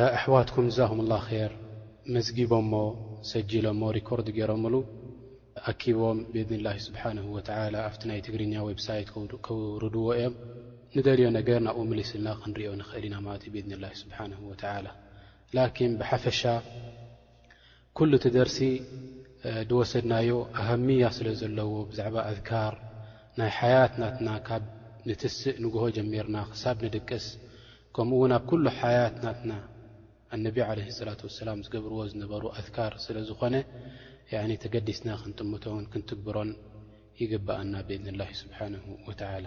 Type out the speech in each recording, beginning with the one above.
ኣሕዋትኩም ጅዛኩሙላህ ኼር መዝጊቦሞ ሰጂሎሞ ሪኮርድ ጌሮምሉ ኣኪቦም ብኢድኒላሂ ሱብሓነሁ ወተዓላ ኣብቲ ናይ ትግርኛ ዌብሳይት ከውርድዎ እዮም ንደልዮ ነገር ናብኡ ምሊስልና ክንሪኦ ንኽእል ኢና ማለት እዩ ብኢድኒላሂ ሱብሓነሁ ወተዓላ ላኪን ብሓፈሻ ኩሉ እቲ ደርሲ ድወሰድናዮ ኣሃምያ ስለ ዘለዎ ብዛዕባ ኣዝካር ናይ ሓያት ናትና ካብ ንትስእ ንጉሆ ጀሚርና ክሳብ ንድቅስ ከምኡ ውን ኣብ ኩሉ ሓያት ናትና ኣነቢ ዓለይሂ ሰላቱ ወሰላም ዝገብርዎ ዝነበሩ ኣዝካር ስለ ዝኾነ ያኒ ተገዲስና ክንጥምቶን ክንትግብሮን ይግበኣና ብኢዝኒላሂ ሱብሓነሁ ወተዓላ።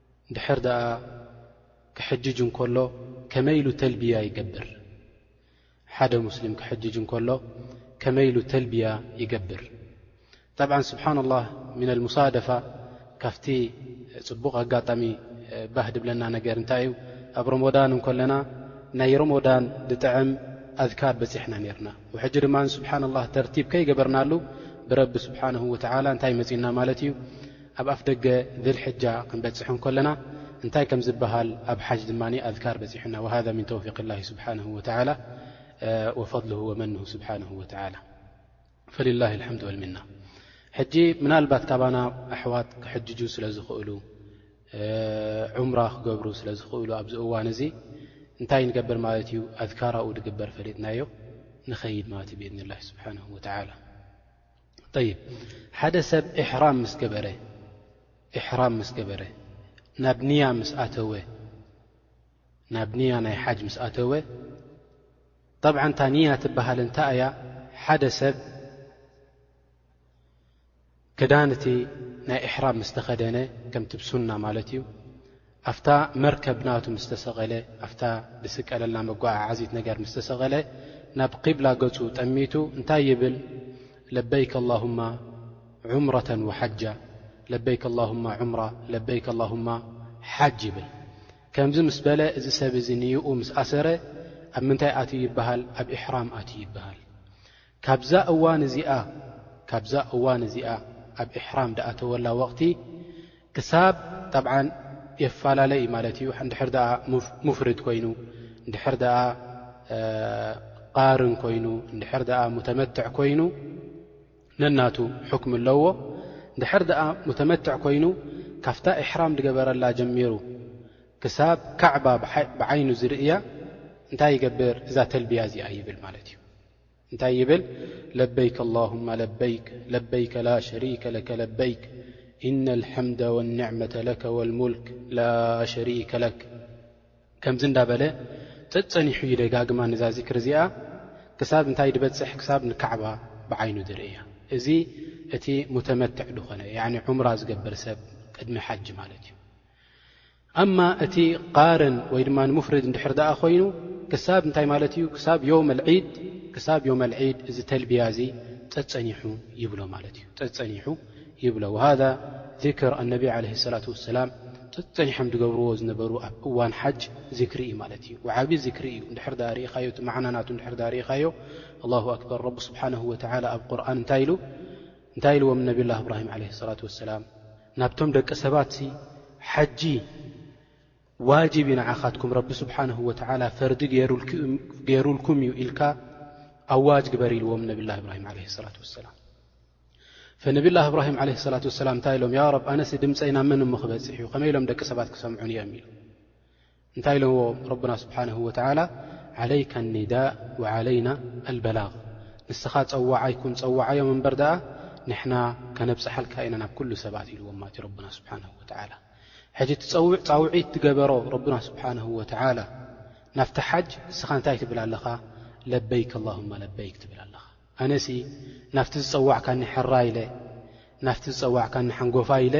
እንድሕር ደኣ ክሕጅጅ እንከሎ ከመይ ኢሉ ተልብያ ይገብር? ሓደ ሙስሊም ክሕጅጅ እንከሎ ከመይ ኢሉ ተልብያ ይገብር? ጠብዓን ስብሓን ላህ ምን ኣልሙሳደፋ ካብቲ ጽቡቕ ኣጋጣሚ ባህ ድብለና ነገር እንታይ እዩ ኣብ ሮሞዳን እንከለና ናይ ሮሞዳን ድጥዕም ኣዝካር በጺሕና ኔርና ውሕጂ ድማ ስብሓን ላህ ተርቲብ ከይገበርናሉ ብረቢ ስብሓንሁ ወተዓላ እንታይ መጺእና ማለት እዩ ኣብ ኣፍደገ ዙል ሕጃ ክንበጽሕ እንከለና እንታይ ከም ዝበሃል ኣብ ሓጅ ድማ ኣዝካር በጺሑና ወሃዛ ሚን ተውፊቅ ላሂ ስብሓነሁ ወተዓላ ወፈድልሁ ወመንሁ ስብሓነሁ ወተዓላ ፈሊላሂ ልሓምድ ወልሚና ሕጂ ምናልባት ካባና ኣሕዋት ክሕጅጁ ስለ ዝኽእሉ ዑምራ ክገብሩ ስለ ዝኽእሉ ኣብዚ እዋን እዚ እንታይ ንገብር ማለት እዩ ኣዝካራኡ ድግበር ፈሊጥናዮ ንኸይድ ማለት እዩ ብእድኒ ላሂ ስብሓነሁ ወተዓላ ጠይብ ሓደ ሰብ እሕራም ምስ ገበረ እሕራም ምስ ገበረ ናብ ንያ ምስ ኣተወ ናብ ንያ ናይ ሓጅ ምስ ኣተወ ጠብዓ እታ ንያ ትበሃል እንታይ እያ ሓደ ሰብ ክዳን እቲ ናይ እሕራም ምስ ተኸደነ ከምቲ ብሱና ማለት እዩ ኣብታ መርከብ ናቱ ምስ ተሰቐለ፣ ኣብታ ዝስቀለላ መጓዓዓዚት ነገር ምስ ተሰቐለ፣ ናብ ቂብላ ገጹ ጠሚቱ እንታይ ይብል? ለበይከ ኣላሁማ ዑምረተን ወሓጃ፣ ለበይከ ኣላሁማ ዑምራ፣ ለበይከ ኣላሁማ ሓጅ ይብል። ከምዚ ምስ በለ እዚ ሰብ እዚ ንይኡ ምስ ኣሰረ ኣብ ምንታይ ኣትዩ ይበሃል? ኣብ ኢሕራም ኣትዩ ይበሃል። ካብዛ እዋን እዚኣ ካብዛ እዋን እዚኣ ኣብ ኢሕራም ድኣተወላ ወቕቲ ክሳብ ጠብዓን የፋላለ እዩ ማለት እዩ እንድሕር ድኣ ሙፍርድ ኮይኑ እንድሕር ድኣ ቃርን ኮይኑ እንድሕር ድኣ ሙተመትዕ ኮይኑ ነናቱ ሕክሚ ኣለዎ እንድሕር ድኣ ሙተመትዕ ኮይኑ ካብታ ኢሕራም ድገበረላ ጀሚሩ ክሳብ ካዕባ ብዓይኑ ዝርእያ እንታይ ይገብር እዛ ተልብያ እዚኣ ይብል ማለት እዩ እንታይ ይብል ለበይከ ኣላሁመ ለበይክ ለበይከ ላ ሸሪከ ለከ ለበይክ ኢነልሐምደ ወኒዕመተ ለከ ወልሙልክ ላ ሸሪከ ለክ ከምዚ እንዳበለ ጸጸኒሑ ይደጋግማ ነዛ ዚክሪ እዚኣ ክሳብ እንታይ ድበጽሕ ክሳብ ንካዕባ ብዓይኑ ድርእያ እዚ እቲ ሙተመትዕ ድኾነ ያኒ ዑምራ ዝገብር ሰብ ቅድሚ ሓጅ ማለት እዩ ኣማ እቲ ቃርን ወይ ድማ ንሙፍሪድ እንድሕር ደኣ ኮይኑ ክሳብ እንታይ ማለት እዩ ክሳብ ዮመልዒድ ክሳብ ዮመልዒድ እዚ ተልብያ እዚ ፀፀኒሑ ይብሎ ማለት እዩ ፀፀኒሑ ይብሎ ወሃዛ ዚክር ኣነቢ ዓለህ ሰላት ወሰላም ፀፀኒሖም ዝገብርዎ ዝነበሩ ኣብ እዋን ሓጅ ዚክሪ እዩ ማለት እዩ ዓብዪ ዚክሪ እዩ እንድሕር ዳኣ ርኢኻዮ እቲ ማዕና ናቱ እንድሕር ዳኣ ርኢኻዮ ኣላሁ ኣክበር ረቢ ስብሓንሁ ወተዓላ ኣብ ቁርን እንታይ ኢሉ እንታይ ኢልዎም ነብላ እብራሂም ዓለ ሰላት ወሰላም ናብቶም ደቂ ሰባትሲ ሓጂ ዋጅብ እዩ ንዓኻትኩም ረቢ ስብሓንሁ ወተዓላ ፈርዲ ገይሩልኩም እዩ ኢልካ ኣዋጅ ግበር ኢልዎም ነብላ እብራሂም ዓለ ሰላት ወሰላም ፈነብላ እብራሂም ዓለ ሰላት ወሰላም እንታይ ኢሎም ያ ረብ ኣነሲ ድምፀይ ናብ መን እሞ ክበፅሕ እዩ ከመይ ኢሎም ደቂ ሰባት ክሰምዑን እየም ኢሉ እንታይ ኢሎዎ ረብና ስብሓነሁ ወተዓላ ዓለይከ ኒዳእ ወዓለይና ኣልበላግ ንስኻ ጸዋዓይ ኩን ጸዋዓዮም እምበር ደኣ ንሕና ከነብጽሓልካ ኢና ናብ ኩሉ ሰባት ኢልዎም ማለት እዩ ረብና ስብሓነሁ ወተዓላ ሕጂ ትጸውዕ ጻውዒት ትገበሮ ረብና ስብሓነሁ ወተዓላ ናፍቲ ሓጅ ንስኻ እንታይ ትብል ኣለኻ ለበይክ ኣላሁማ ለበይክ ትብል ኣለኻ ኣነሲ ናብቲ ዝጸዋዕካኒ ሕራይ ኢለ ናብቲ ዝጸዋዕካኒ ሓንጎፋይ ኢለ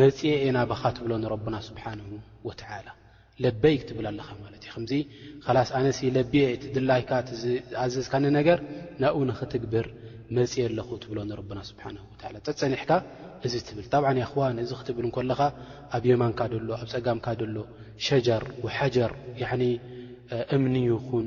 መጽየ እየ ናባኻ ትብሎ ንረብና ስብሓነሁ ወተዓላ ለበይክ ትብል ኣለኻ ማለት እዩ ከምዚ ኸላስ ኣነሲ ለብየ እቲ ድላይካ እቲ ዝኣዘዝካኒ ነገር ናብኡ ንኽትግብር መጽየ ኣለኹ ትብሎ ንረብና ስብሓነሁ ወተዓላ ጸጸኒሕካ እዚ ትብል ጣብዓን ያኽዋን እዚ ክትብል እንከለኻ ኣብ የማንካ ደሎ ኣብ ጸጋምካ ደሎ ሸጀር ወሓጀር ያዕኒ እምኒ ይኹን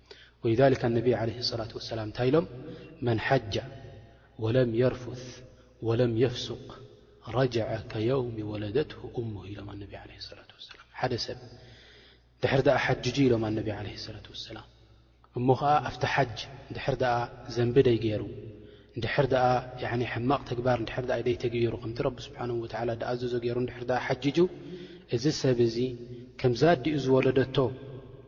ወሊዛሊከ ኣነቢይ ዓለይሂ ሰላቱ ወሰላም እንታይ ኢሎም መን ሓጃ ወለም የርፉት ወለም የፍሱቅ ረጅዐ ከየውሚ ወለደትሁ እሙ ኢሎም ኣነቢ ዓለይሂ ሰላቱ ወሰላም ሓደ ሰብ ድሕር ደኣ ሓጅጁ ኢሎም ኣነቢ ዓለይሂ ሰላቱ ወሰላም እሞ ኸዓ ኣብቲ ሓጅ ድሕር ደኣ ዘንቢ ደይ ገይሩ ድሕር ደኣ ያኒ ሕማቕ ተግባር ድሕር ደኣ ደይ ተገይሩ ከምቲ ረቢ ስብሓን ወተዓላ ደኣዘዞ ገይሩ ድሕር ደኣ ሓጅጁ እዚ ሰብ እዚ ከምዛ ኣዲኡ ዝወለደቶ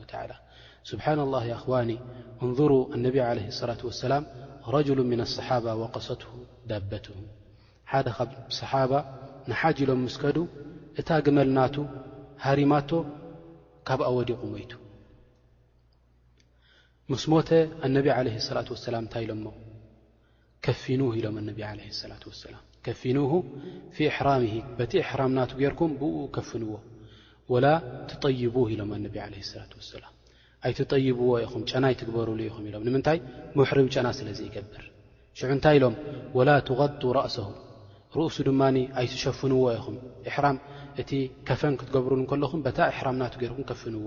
ወተዓላ ስብሓንላህ ያኣኽዋኒ እንዙሩ ኣነቢ ዓለይሂ ሰላት ወሰላም ረጅሉን ምና ኣሰሓባ ወቀሰትሁ ዳበትሁ ሓደ ኻብ ሰሓባ ንሓጅ ኢሎም ምስ ከዱ እታ ግመል ናቱ ሃሪማቶ ካብኣ ወዲቑ ሞይቱ ምስ ሞተ ኣነቢ ዓለይሂ ሰላት ወሰላም እንታይ ኢሎሞ ከፊኑሁ ኢሎም ነቢ ዓለይሂ ሰላቱ ወሰላም ከፊኑሁ ፊ እሕራሚሂ በቲ እሕራም ናቱ ጌርኩም ብእኡ ከፍንዎ ወላ ትጠይቡሁ ኢሎም ነቢ ዓለይሂ ሰላቱ ወሰላም ኣይትጠይብዎ ኢኹም ጨና ኣይትግበሩሉ ኢኹም ኢሎም ንምንታይ ሙሕሪም ጨና ስለ ዘይገብር ሽዑ እንታይ ኢሎም ወላ ትغጡ ራእሰሁ ርእሱ ድማ ኣይትሸፍንዎ ኢኹም እሕራም እቲ ከፈን ክትገብሩሉ ከለኹም በታ እሕራም ናቱ ጌርኩም ከፍንዎ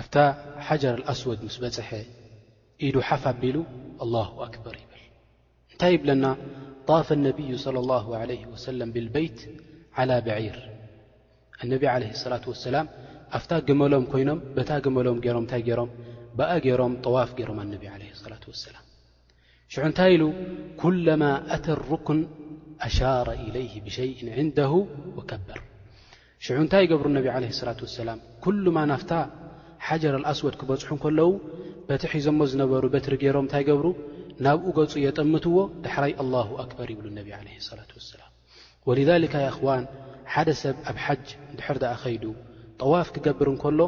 ኣብታ ሓጀር ኣልኣስወድ ምስ በጽሐ ኢዱ ሓፍ ኣቢሉ ኣላሁ ኣክበር ይብል እንታይ ይብለና ጣፈ ነብዩ صለ ላ ለ ወሰለም ብልበይት ዓላ ብዒር ኣነቢ ዓለ ሰላት ወሰላም ኣብታ ግመሎም ኮይኖም በታ ግመሎም ገይሮም እንታይ ገይሮም ብኣ ገይሮም ጠዋፍ ገይሮም ኣነቢ ዓለ ሰላት ወሰላም ሽዑ እንታይ ኢሉ ኩለማ ኣተ ሩክን ኣሻረ ኢለይህ ብሸይን ዕንደሁ ወከበር ሽዑ እንታይ ይገብሩ ነቢ ዓለ ሰላት ወሰላም ኩሉማ ናፍታ ሓጀር ኣልኣስወድ ክበጽሑ ከለዉ በቲ ሒዞሞ ዝነበሩ በትሪ ገይሮም እንታይ ገብሩ ናብኡ ገጹ የጠምትዎ ዳሕራይ ኣላሁ ኣክበር ይብሉ ነቢ ዓለ ሰላት ወሰላም ወሊዛሊካ ያኣኽዋን ሓደ ሰብ ኣብ ሓጅ እንድሕር ደኣ ከይዱ ጠዋፍ ክገብር እንከሎ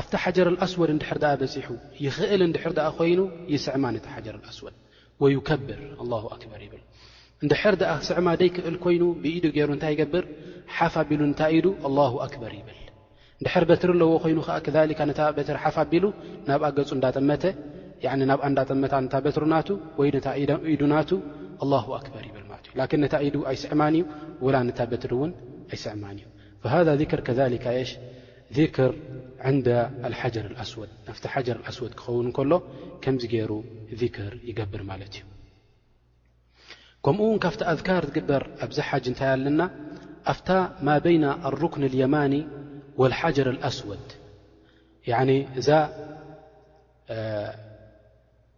ኣብቲ ሓጀር ኣልኣስወድ እንድሕር ደኣ በጺሑ ይኽእል እንድሕር ደኣ ኮይኑ ይስዕማ ነቲ ሓጀር ኣልኣስወድ ወዩከብር ኣላሁ ኣክበር ይብል እንድሕር ደኣ ክስዕማ ደይክእል ኮይኑ ብኢዱ ገይሩ እንታይ ይገብር ሓፍ ኣቢሉ ንታ ኢዱ ኣላሁ ኣክበር ይብል ድሕር በትሪ ኣለዎ ኮይኑ ከኣ ክሊካ ነታ በትሪ ሓፍ ኣቢሉ ናብኣ ገጹ እንዳጠመተ ናብኣ እንዳጠመታ ነታ በትሩ ናቱ ወይ ነታ ኢዱ ናቱ ኣላሁ ኣክበር ይብል ማለት እዩ ላኪን ነታ ኢዱ ኣይስዕማን እዩ ወላ ነታ በትሪ እውን ኣይስዕማን እዩ ሃذ ذክር ከሊካ የሽ ذክር ዕንደ ኣልሓጀር ኣስወድ ናፍቲ ሓጀር ኣስወድ ክኸውን ከሎ ከምዚ ገይሩ ذክር ይገብር ማለት እዩ ከምኡ ውን ካብቲ ኣذካር ዝግበር ኣብዚ ሓጅ እንታይ ኣለና ኣፍታ ማ በይና ኣሩክኒ ልየማኒ ወልሓጀር ኣስወድ እዛ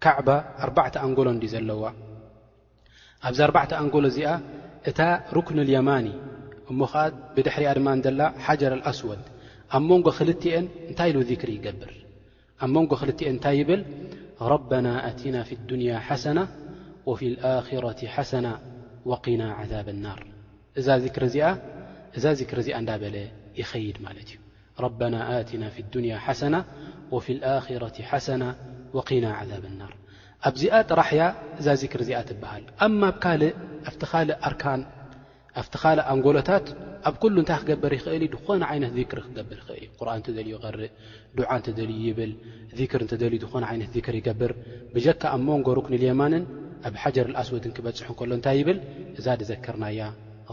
ካዕባ ኣርባዕተ ኣንጎሎ እንዲ ዘለዋ ኣብዚ ኣርባዕተ ኣንጎሎ እዚኣ እታ ሩክኒ ልየማኒ እሞ ኸዓ ብድሕሪያ ድማ ዘላ ሓጀር ኣስወድ ኣብ መንጎ ክልትኤን እንታይ ኢሉ ዚክሪ ይገብር ኣብ መንጎ ክልቲኤን እንታይ ይብል ረበና ኣቲና ፊ ዱንያ ሓሰና ወፊ ልኣኪረቲ ሓሰና ወቂና ዓዛብ ናር እዛ ዚክሪ እዚኣ እዛ ዚክሪ እዚኣ እንዳበለ ይኸይድ ማለት እዩ ረበና ኣቲና ፊ ዱንያ ሓሰና ወፊ ልኣኪረቲ ሓሰና ወቂና ዓዛብ ናር ኣብዚኣ ጥራሕ እያ እዛ ዚክሪ እዚኣ ትበሃል ኣማ ብ ካልእ ኣብቲ ካልእ ኣርካን ኣብቲ ካልእ ኣንጎሎታት ኣብ ኩሉ እንታይ ክገበር ይኽእል እዩ ዝኾነ ዓይነት ዚክሪ ክገብር ይኽእል እዩ ቁርን እንተደልዩ ይቐርእ ዱዓ እንተደልዩ ይብል ዚክር እንተደልዩ ዝኾነ ዓይነት ዚክር ይገብር ብጀካ ኣብ መንጎ ሩክኒ ልየማንን ኣብ ሓጀር ልኣስወድን ክበፅሕ እንከሎ እንታይ ይብል እዛ ድዘከርናያ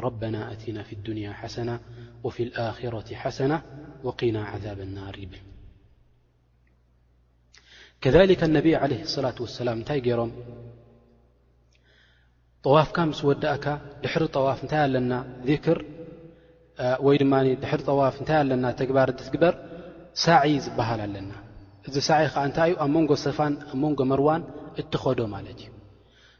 ረበና ኣቲና ፊ ዱንያ ሓሰና ወፊ ልኣኪረቲ ሓሰና ወቂና ዓዛብ ናር ይብል ከሊከ ነቢ ዓለ ሰላት ወሰላም እንታይ ገይሮም ጠዋፍካ ምስ ወዳእካ ድሕሪ ጠዋፍ እንታይ ኣለና ዚክር ወይ ድማ ድሕሪ ጠዋፍ እንታይ ኣለና ተግባር እትትግበር ሳዒ ዝበሃል ኣለና እዚ ሳዒ ከዓ እንታይ እዩ ኣብ መንጎ ሰፋን ኣብ መንጎ መርዋን እትኸዶ ማለት እዩ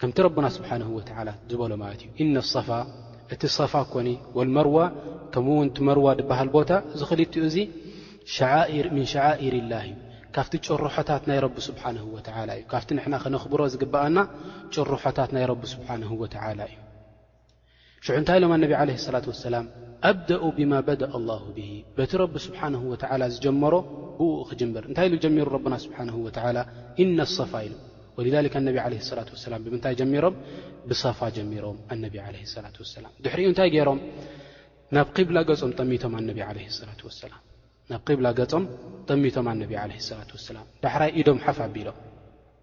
ከምቲ ረብና ስብሓነሁ ወተዓላ ዝበሎ ማለት እዩ ኢነ ሰፋ እቲ ሰፋ ኮኒ ወልመርዋ ከምኡ ውን እቲ መርዋ ድበሃል ቦታ እዚ ክልቲኡ እዚ ሸዓኢር ምን ሸዓኢር ላህ እዩ ካብቲ ጭርሖታት ናይ ረቢ ስብሓነሁ ወተዓላ እዩ ካብቲ ንሕና ከነኽብሮ ዝግበኣና ጭርሖታት ናይ ረቢ ስብሓነሁ ወተዓላ እዩ ሽዑ እንታይ ኢሎም ኣነቢ ዓለይሂ ሰላቱ ወሰላም ኣብደኡ ቢማ በደእ ኣላሁ ቢሂ በቲ ረቢ ስብሓነሁ ወተዓላ ዝጀመሮ ብኡኡ ክጅምር እንታይ ኢሉ ጀሚሩ ረብና ስብሓነሁ ወተዓላ ኢነ ኣሰፋ ኢሉ ወሊዛሊክ ኣነቢ ዓለይሂ ሰላቱ ወሰላም ብምንታይ ጀሚሮም ብሰፋ ጀሚሮም ኣነቢ ዓለይሂ ሰላቱ ወሰላም ድሕሪኡ እንታይ ገይሮም ናብ ቂብላ ገጾም ጠሚቶም ኣነቢ ዓለይሂ ሰላቱ ወሰላም ናብ ቂብላ ገጾም ጠሚቶም ኣነቢ ዓለይሂ ሰላቱ ወሰላም ዳሕራይ ኢዶም ሓፍ ኣቢሎም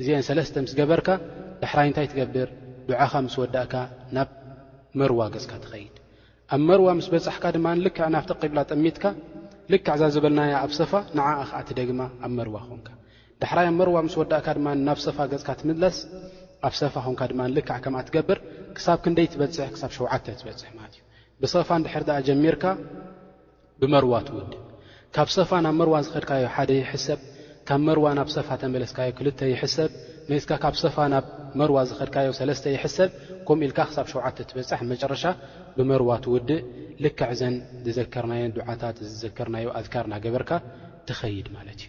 እዚኤን ሰለስተ ምስ ገበርካ ዳሕራይ እንታይ ትገብር ዱዓኻ ምስ ወዳእካ ናብ መርዋ ገጽካ ትኸይድ ኣብ መርዋ ምስ በጻሕካ ድማ ልክዕ ናብቲ ቂብላ ጠሚትካ ልክዕ እዛ ዝበልናያ ኣብ ሰፋ ንዓኣ ከኣ ትደግማ ኣብ መርዋ ኮንካ ዳሕራይ ኣብ መርዋ ምስ ወዳእካ ድማ ናብ ሰፋ ገጽካ ትምለስ ኣብ ሰፋ ኮንካ ድማ ልክዕ ከምኣ ትገብር ክሳብ ክንደይ ትበጽሕ ክሳብ ሸውዓተ ትበጽሕ ማለት እዩ ብሰፋ እንድሕር ደኣ ጀሚርካ ብመርዋ ትውድእ። ካብ ሰፋ ናብ መርዋ ዝኸድካዮ ሓደ ይሕሰብ፣ ካብ መርዋ ናብ ሰፋ ተመለስካዮ ክልተ ይሕሰብ፣ መሊስካ ካብ ሰፋ ናብ መርዋ ዝኸድካዮ ሰለስተ ይሕሰብ፣ ከምኡ ኢልካ ክሳብ ሸውዓተ ትበጽሕ ብመጨረሻ ብመርዋ ትውድእ። ልክዕ እዘን ዝዘከርናየን ዱዓታት እዚ ዝዘከርናዮ ኣዝካር እናገበርካ ትኸይድ ማለት እዩ።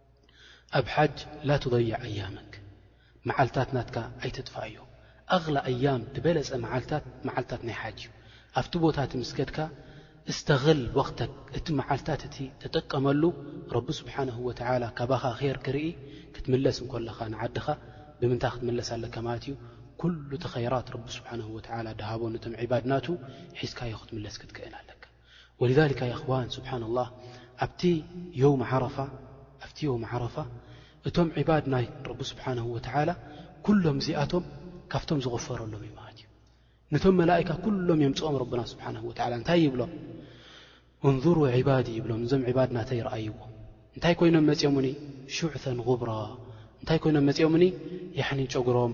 ኣብ ሓጅ ላቱደይዕ ኣያመክ መዓልታት ናትካ ኣይተጥፋኣዮ ኣላ ኣያም ድበለፀ መዓልታት መዓልታት ናይ ሓጅ እዩ ኣብቲ ቦታቲ ምስ ከድካ እስተል ወቅተክ እቲ መዓልታት እቲ ተጠቀመሉ ረቢ ስብሓነሁ ወተላ ካባካ ኼር ክርኢ ክትምለስ እንኮለካ ንዓድካ ብምንታይ ክትምለስ ኣለካ ማለት እዩ ኩሉ እቲ ኸይራት ረቢ ስብሓነሁ ወተላ ድሃቦ ነቶም ዒባድ ናቱ ሒዝካዮ ክትምለስ ክትክእል ኣለካ ወሊዛሊካ የኽዋን ሱብሓነላህ ኣብቲ የውም ዓረፋ ኣብቲ የውም ዓረፋ እቶም ዒባድ ናይ ረቢ ሱብሓነሁ ወተዓላ ኩሎም እዚኣቶም ካብቶም ዝቕፈረሎም እዩ ማለት እዩ ነቶም መላኢካ ኩሎም የምጽኦም ረብና ሱብሓነሁ ወተዓላ እንታይ ይብሎም እንዙሩ ዒባዲ ይብሎም እዞም ዒባድ ናተይ ረኣይዎም እንታይ ኮይኖም መጺኦምኒ ሹዕተን ጉብራ እንታይ ኮይኖም መጺኦምኒ ያኒ ጨጉሮም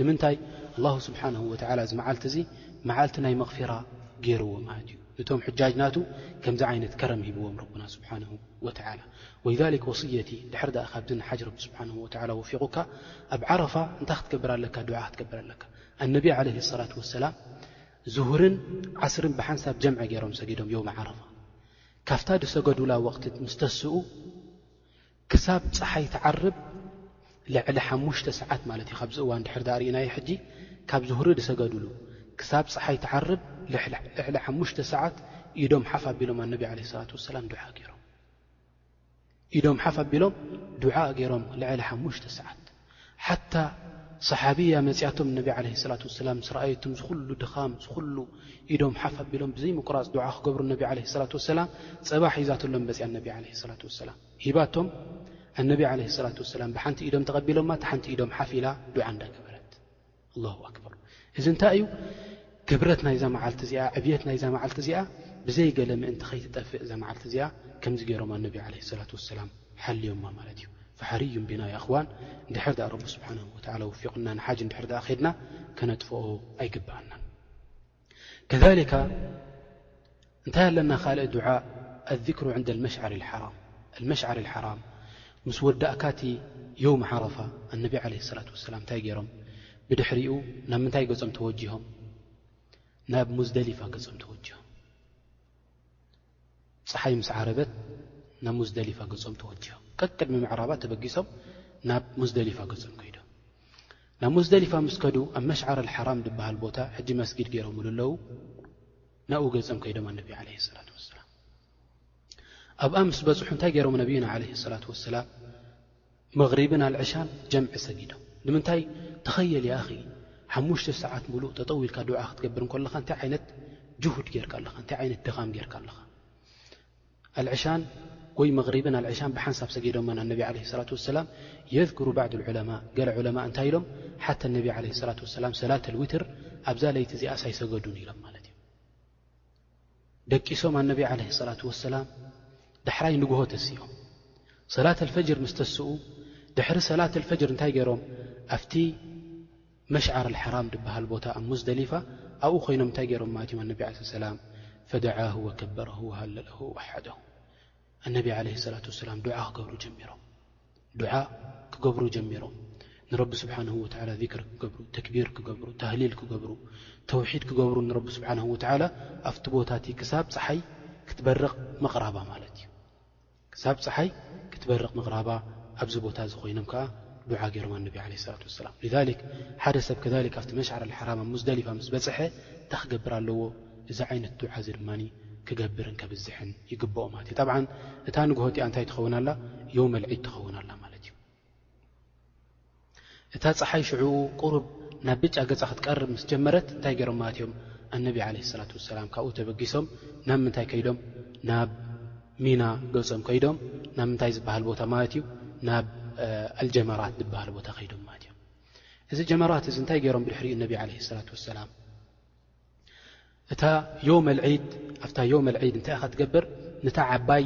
ንምንታይ ኣላሁ ስብሓነሁ ወተዓላ እዚ መዓልቲ እዚ መዓልቲ ናይ መቕፊራ ገይርዎ ማለት እዩ። ንቶም ሑጃጅ ናቱ ከምዚ ዓይነት ከረም ሂብዎም ረቡና ስብሓነሁ ወተዓላ። ወሊዛሊክ ወስየቲ ድሕር ድኣ ካብዚ ንሓጅ ረቢ ስብሓነሁ ወተዓላ ወፊቑካ ኣብ ዓረፋ እንታይ ክትገብር ኣለካ ዱዓ ክትገብር ኣለካ። ኣነቢ ዓለይሂ ሰላቱ ወሰላም ዙሁርን ዓስርን ብሓንሳብ ጀምዕ ገይሮም ሰጊዶም የውመ ዓረፋ። ካፍታ ዝሰገዱላ ወቕቲ ምስ ተስኡ ክሳብ ፀሓይ ትዓርብ ልዕሊ ሓሙሽተ ሰዓት ማለት እዩ ካብዚ እዋን ድሕር ዳኣ ርኢናዮ ሕጂ ካብ ዙህሪ ዝሰገዱሉ ክሳብ ፀሓይ ትዓርብ ልዕሊ ሓሙሽተ ሰዓት ኢዶም ሓፍ ኣቢሎም ኣነቢ ዓለ ሰላት ወሰላም ዱዓ ገይሮም ኢዶም ሓፍ ኣቢሎም ዱዓ ገይሮም ልዕሊ ሓሙሽተ ሰዓት ሓታ ሰሓብያ መፅያቶም ነቢ ዓለ ሰላት ወሰላም ምስ ረኣየትም ዝኹሉ ድኻም ዝኹሉ ኢዶም ሓፍ ኣቢሎም ብዘይምቁራፅ ዱዓ ክገብሩ ነቢ ዓለ ሰላት ወሰላም ፀባሕ ሒዛትሎም መፅያ ነቢ ዓለ ሰላት ወሰላም ሂባቶም ኣነቢ ዓለ ሰላት ወሰላም ብሓንቲ ኢዶም ተቐቢሎማ እቲ ሓንቲ ኢዶም ሓፍ ኢላ ዱዓ እንዳገበረት ኣላሁ ኣክበር እዚ እንታይ እዩ ክብረት ናይዛ መዓልቲ እዚኣ ዕብየት ናይዛ መዓልቲ እዚኣ ብዘይ ገለ ምእንቲ ከይትጠፍእ እዛ መዓልቲ እዚኣ ከምዚ ገይሮም ኣነቢ ዓለ ሰላት ወሰላም ሓልዮማ ማለት እዩ ፈሓርዩ ቢና ይኣኽዋን እንድሕር ድኣ ረቢ ስብሓን ወተላ ወፊቕና ንሓጅ እንድሕር ድኣ ከድና ከነጥፍኦ ኣይግብኣናን ከሊካ እንታይ ኣለና ካልእ ዱዓእ ኣذክሩ ዕንደ መሽዓር ሓራም መሽዓር ሓራም ምስ ወዳእካቲ ዮውም ዓረፋ ኣነቢ ዓለ ሰላት ወሰላም እንታይ ገይሮም ብድሕሪኡ ናብ ምንታይ ገጾም ተወጅሆም ናብ ሙዝደሊፋ ገጾም ተወጅሆም ጸሓይ ምስ ዓረበት ናብ ሙዝደሊፋ ገጾም ተወጀሁ። ቀቅድሚ ምዕራባ ተበጊሶም ናብ ሙዝደሊፋ ገጾም ከይዶም። ናብ ሙዝደሊፋ ምስ ከዱ ኣብ መሽዓር ኣልሓራም ድበሃል ቦታ ሕጂ መስጊድ ገይሮምሉ ኣለዉ ናብኡ ገጾም ከይዶም ኣነቢ ዓለይሂ ሰላት ወሰላም ኣብኣ ምስ በጽሑ እንታይ ገይሮም ነቢዩና ዓለይሂ ሰላት ወሰላም መግሪብን ኣልዕሻን ጀምዒ ሰጊዶም ንምንታይ ተኸየል ያኺ ሓሙሽተ ሰዓት ምሉእ ጠጠው ኢልካ ዱዓ ክትገብር እንከለኻ እንታይ ዓይነት ጅሁድ ጌርካ ኣለኻ እንታይ ዓይነት ድኻም ጌርካ ኣለኻ ኣልዕሻን ወይ መግሪብን ኣልዕሻን ብሓንሳብ ሰጊዶም መን ኣነቢ ዓለ ሰላት ወሰላም የዝክሩ ባዕድ ልዑለማ ገለ ዑለማ እንታይ ኢሎም ሓታ እነቢ ዓለ ሰላት ወሰላም ሰላት ኣልዊትር ኣብዛ ለይቲ እዚኣ ሳይሰገዱን ኢሎም ማለት እዩ ደቂሶም ኣነቢ ዓለይሂ ሰላቱ ወሰላም ዳሕራይ ንግሆ ተሲኦም ሰላት ኣልፈጅር ምስ ተስኡ ድሕሪ ሰላት ኣልፈጅር እንታይ ገይሮም ኣብቲ መሽዓር ኣልሓራም ድበሃል ቦታ ኣብ ሙዝደሊፋ ኣብኡ ኮይኖም እንታይ ገይሮም ማለት እዮም ኣነቢ ዓለ ሰላም ፈደዓሁ ወከበረሁ ወሃለለሁ ወሓደሁ ኣነቢ ዓለይሂ ሰላቱ ወሰላም ዱዓ ክገብሩ ጀሚሮም ዱዓ ክገብሩ ጀሚሮም ንረቢ ስብሓንሁ ወተዓላ ዚክር ክገብሩ ተክቢር ክገብሩ ታህሊል ክገብሩ ተውሒድ ክገብሩ ንረቢ ስብሓንሁ ወተዓላ ኣብቲ ቦታ እቲ ክሳብ ፀሓይ ክትበርቕ ምቕራባ ማለት እዩ ክሳብ ፀሓይ ክትበርቕ ምቕራባ ኣብዚ ቦታ እዚ ኮይኖም ከዓ ዱዓ ገይሮም ኣነቢ ዓለ ሰላት ወሰላም ሊዛሊክ ሓደ ሰብ ከዛሊክ ኣብቲ መሻዕር ልሓራም ኣብ ሙዝደሊፋ ምስ በፅሐ እንታይ ክገብር ኣለዎ እዚ ዓይነት ዱዓ እዚ ድማ ክገብርን ከብዝሕን ይግብኦ ማለት እዩ። ጠብዓን እታ ንግሆ እቲኣ እንታይ ትኸውን ኣላ? ዮውመል ዒድ ትኸውን ኣላ ማለት እዩ። እታ ፀሓይ ሽዕኡ ቁሩብ ናብ ብጫ ገፃ ክትቀርብ ምስ ጀመረት እንታይ ገይሮም ማለት እዮም? ኣነቢ ዓለይሂ ሰላቱ ወሰላም ካብኡ ተበጊሶም ናብ ምንታይ ከይዶም? ናብ ሚና ገፆም ከይዶም ናብ ምንታይ ዝበሃል ቦታ ማለት እዩ? ናብ ኣልጀመራት ዝበሃል ቦታ ከይዶም ማለት እዮም። እዚ ጀመራት እዚ እንታይ ገይሮም ብድሕሪኡ እነቢ ዓለይሂ ሰላቱ ወሰላም? እታ ዮመል ዒድ ኣብታ ዮመል ዒድ እንታይ ኢኻ ትገብር ነታ ዓባይ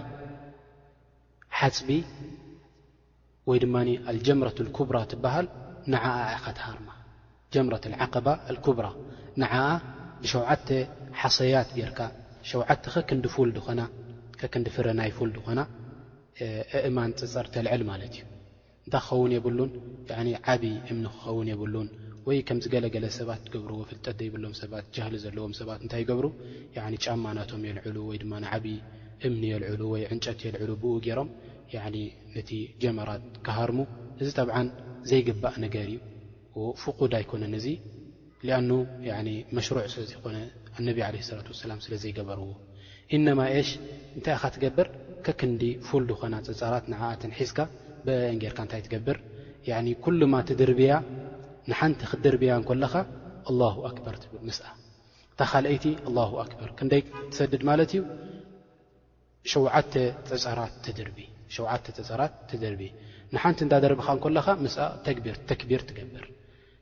ሓፅቢ ወይ ድማ ኣልጀምረት ልኩብራ ትበሃል ንዓኣ ኢኻ ትሃርማ ጀምረት ዓቀባ ኣልኩብራ ንዓኣ ብሸውዓተ ሓሰያት ጌርካ ሸውዓተ ከክንዲ ፉል ዝኾና ከክንዲ ፍረ ናይ ፉል ዝኾና እእማን ፅፀር ተልዕል ማለት እዩ እንታይ ክኸውን የብሉን ያኒ ዓቢ እምኒ ክኸውን የብሉን ወይ ከምዚ ገለ ገለ ሰባት ዝገብርዎ ፍልጠት ዘይብሎም ሰባት ጃህሊ ዘለዎም ሰባት እንታይ ይገብሩ ያኒ ጫማ ናቶም የልዕሉ ወይ ድማ ንዓቢ እምኒ የልዕሉ ወይ ዕንጨት የልዕሉ ብኡ ጌሮም ያኒ ነቲ ጀመራት ክሃርሙ እዚ ተብዓን ዘይግባእ ነገር እዩ ፍቁድ ኣይኮነን እዚ። ሊኣኑ ያኒ መሽሩዕ ስለ ዘይኮነ ኣነቢ ዓለይሂ ሰላቱ ወሰላም ስለ ዘይገበርዎ ኢነማ ኤሽ እንታይ ኢኻ ትገብር ከክንዲ ፉል ዝኾና ጸጸራት ንዓኣተን ሒዝካ ብእኤን ጌርካ እንታይ ትገብር ያኒ ኩሉማ ትድርብያ ንሓንቲ ክትድርብያ እንኮለኻ ኣላሁ ኣክበር ትብል ምስኣ እታ ካልኣይቲ ኣላሁ ኣክበር ክንደይ ትሰድድ ማለት እዩ ሸውዓተ ጸጸራት ትድርቢ ሸውዓተ ጸጸራት ትድርቢ ንሓንቲ እንዳደርብኻ እንኮለኻ ምስኣ ተግቢር ተክቢር ትገብር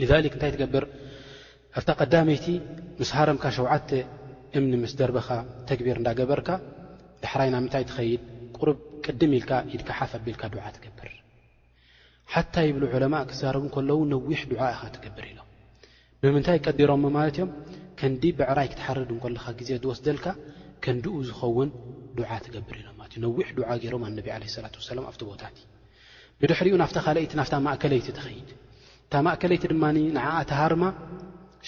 ሊዛሊክ እንታይ ትገብር ኣብታ ቀዳመይቲ ምስ ሃረምካ ሸውዓተ እምኒ ምስ ደርበኻ ተግቢር እንዳ ገበርካ ዳሕራይ ናብ ምንታይ ትኸይድ ቁሩብ ቅድም ኢልካ ኢድካ ሓፍ ኣቢልካ ዱዓ ትገብር ሓታ ይብሉ ዑለማእ ክዛረቡ ከለዉ ነዊሕ ዱዓ ኢኻ ትገብር ኢሎም ብምንታይ ቀዲሮሞ ማለት እዮም ከንዲ ብዕራይ ክትሓርድ እንከለኻ ግዜ ዝወስደልካ ከንድኡ ዝኸውን ዱዓ ትገብር ኢሎም ማለት እዩ ነዊሕ ዱዓ ገይሮም ኣነቢ ዓለ ሰላት ወሰላም ኣብቲ ቦታ እቲ ብድሕሪኡ ናፍታ ካልኣይቲ ናፍታ ማእከለይቲ ትኸይድ እታ ማእከለይቲ ድማ ንዓኣ ትሃርማ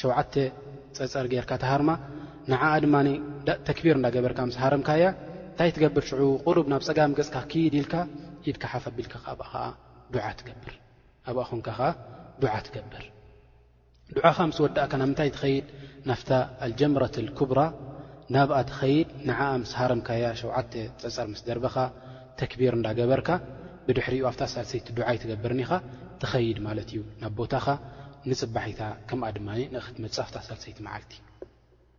ሸውዓተ ፀፀር ጌርካ ትሃርማ ንዓኣ ድማ ተክቢር እንዳገበርካ ምስ ሃረምካያ እንታይ ትገብር ሽዑ ቁሩብ ናብ ፀጋም ገፅካ ክይድ ኢልካ ኢድካ ሓፍ ኣቢልካ ኣብኣ ኸዓ ዱዓ ትገብር ኣብኣ ኮንካ ኸዓ ዱዓ ትገብር ዱዓኻ ምስ ወዳእካ ናብ ምንታይ ትኸይድ ናፍታ ኣልጀምረት ኣልኩብራ ናብኣ ትኸይድ ንዓኣ ምስ ሃረምካያ ሸውዓተ ጸጸር ምስ ደርበኻ ተክቢር እንዳ ገበርካ ብድሕሪኡ ኣብታ ሳልሰይቲ ዱዓ ኣይትገብርን ኢኻ ትኸይድ ማለት እዩ ናብ ቦታኻ ንጽባሒታ ከምኣ ድማ ንእክትመጽእ ኣብታ ሳልሰይቲ መዓልቲ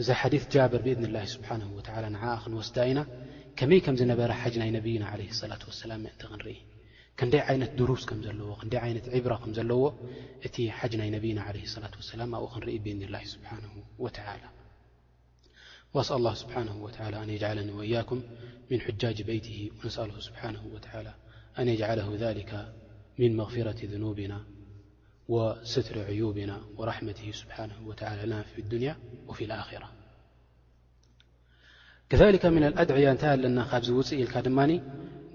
إ حديث ابر بإذن الله سبحانه وتعلى نعن وسدئن كمي كم نر ج نبيا عليه الصلة والسلام ن ن درس عبرة ني عله الصلة واسلم ن ذن الله سبحانه وتعلى وأسأل الله سبحانه وتعلى أن يجعلني وياكم من حجاج بيته ونسأله سبحانه وتلى أن يجعله ذلك من مغفرة ذنوبنا وسر عيبن ورحمته سبحانه وتعلى لن في الدنيا وفي الآخرة كذلك من الأድعي ታ ኣለና وፅ إل ድ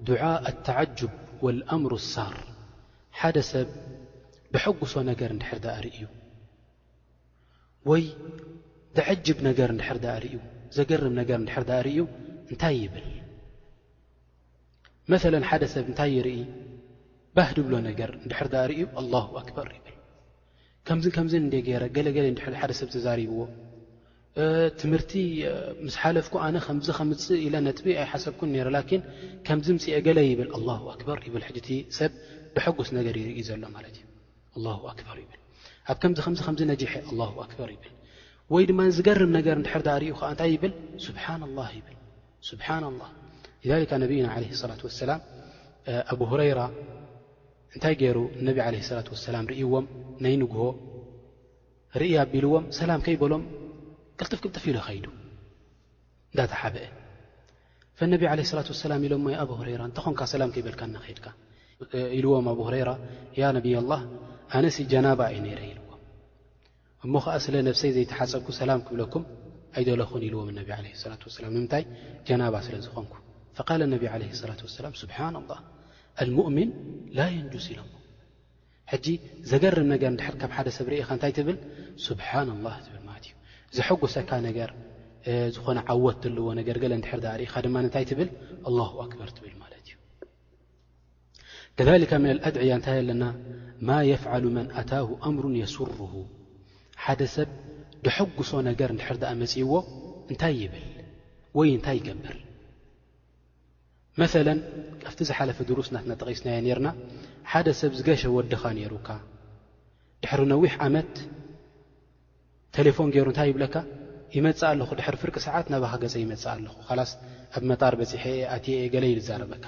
دعاء التعجب والأمر الر حد سብ بحقሶ نገر حر ር و تعجب نر ዘገرم ر ርዩ نታይ يብل መሰለን ሓደ ሰብ እንታይ ይርኢ ባህ ድብሎ ነገር እንድሕር ድኣ ርእዩ ኣላሁ ኣክበር ይብል ከምዝን ከምዝን እንደ ገይረ ገለገለ እንድሕር ሓደ ሰብ ተዛሪብዎ ትምህርቲ ምስ ሓለፍኩ ኣነ ከምዚ ከምፅእ ኢለ ነጥቢ ኣይሓሰብኩን ነረ ላኪን ከምዚ ምፅኤ ገለ ይብል ኣላሁ ኣክበር ይብል ሕጂ እቲ ሰብ ብሐጉስ ነገር ይርኢ ዘሎ ማለት እዩ ኣላሁ ኣክበር ይብል ኣብ ከምዚ ከምዚ ከምዚ ነጅሐ ኣላሁ ኣክበር ይብል ወይ ድማ ዝገርም ነገር እንድሕር ድኣ ርእዩ ከዓ እንታይ ይብል ስብሓና ላህ ይብል ስብሓና ላህ ሊዛሊካ ነብይና ዓለ ሰላት ወሰላም ኣብ ሁረይራ እንታይ ገይሩ ነቢ ዓለ ሰላት ወሰላም ርእዎም ነይ ንግሆ ርኢ ኣቢልዎም ሰላም ከይበሎም ቅልጥፍ ቅልጥፍ ኢሉ ኸይዱ እንዳተሓበአ ፈነቢ ዓለ ስላት ወሰላም ኢሎ ሞ ኣብ ሁረይራ እንተኾንካ ሰላም ከይበልካ እናኸይድካ ኢልዎም ኣብ ሁረይራ ያ ነብይ ላህ ኣነሲ ጀናባ እዩ ነይረ ኢልዎም እሞ ኸኣ ስለ ነብሰይ ዘይተሓጸብኩ ሰላም ክብለኩም ኣይደለኹን ኢልዎም ነቢ ዓለይሂ ሰላቱ ወሰላም ንምንታይ ጀናባ ስለ ዝኾንኩ ፈቃለ ነቢ ዓለይሂ ሰላቱ ወሰላም ሱብሓን ኣላህ ኣልሙእሚን ላ የንጁስ ኢሎሞ ሕጂ ዘገርም ነገር እንድሕር ካብ ሓደ ሰብ ርኢኻ እንታይ ትብል ሱብሓን ኣላህ ትብል ማለት እዩ ዘሐጎሰካ ነገር ዝኾነ ዓወት ዘለዎ ነገር ገለ እንድሕር ዳኣ ርኢኻ ድማ እንታይ ትብል ኣላሁ ኣክበር ትብል ማለት እዩ ከዛሊካ ሚነል ኣድዕያ እንታይ ኣለና ማ የፍዓሉ መን ኣታሁ ኣምሩን የሱሩሁ ሓደ ሰብ ደሐጉሶ ነገር እንድሕር ድኣ መጺእዎ እንታይ ይብል ወይ እንታይ ይገብር መሰለን ካብቲ ዝሓለፈ ድሩስ ናትና ጠቒስናዮ ነርና ሓደ ሰብ ዝገሸ ወድኻ ነይሩካ ድሕሪ ነዊሕ ዓመት ተሌፎን ገይሩ እንታይ ይብለካ ይመፅእ ኣለኹ ድሕሪ ፍርቂ ሰዓት ናባኻ ገፀ ይመፅእ ኣለኹ ካላስ ኣብ መጣር በፂሐ እየ ኣትየ እየ ገለ ኢሉ ዛረበካ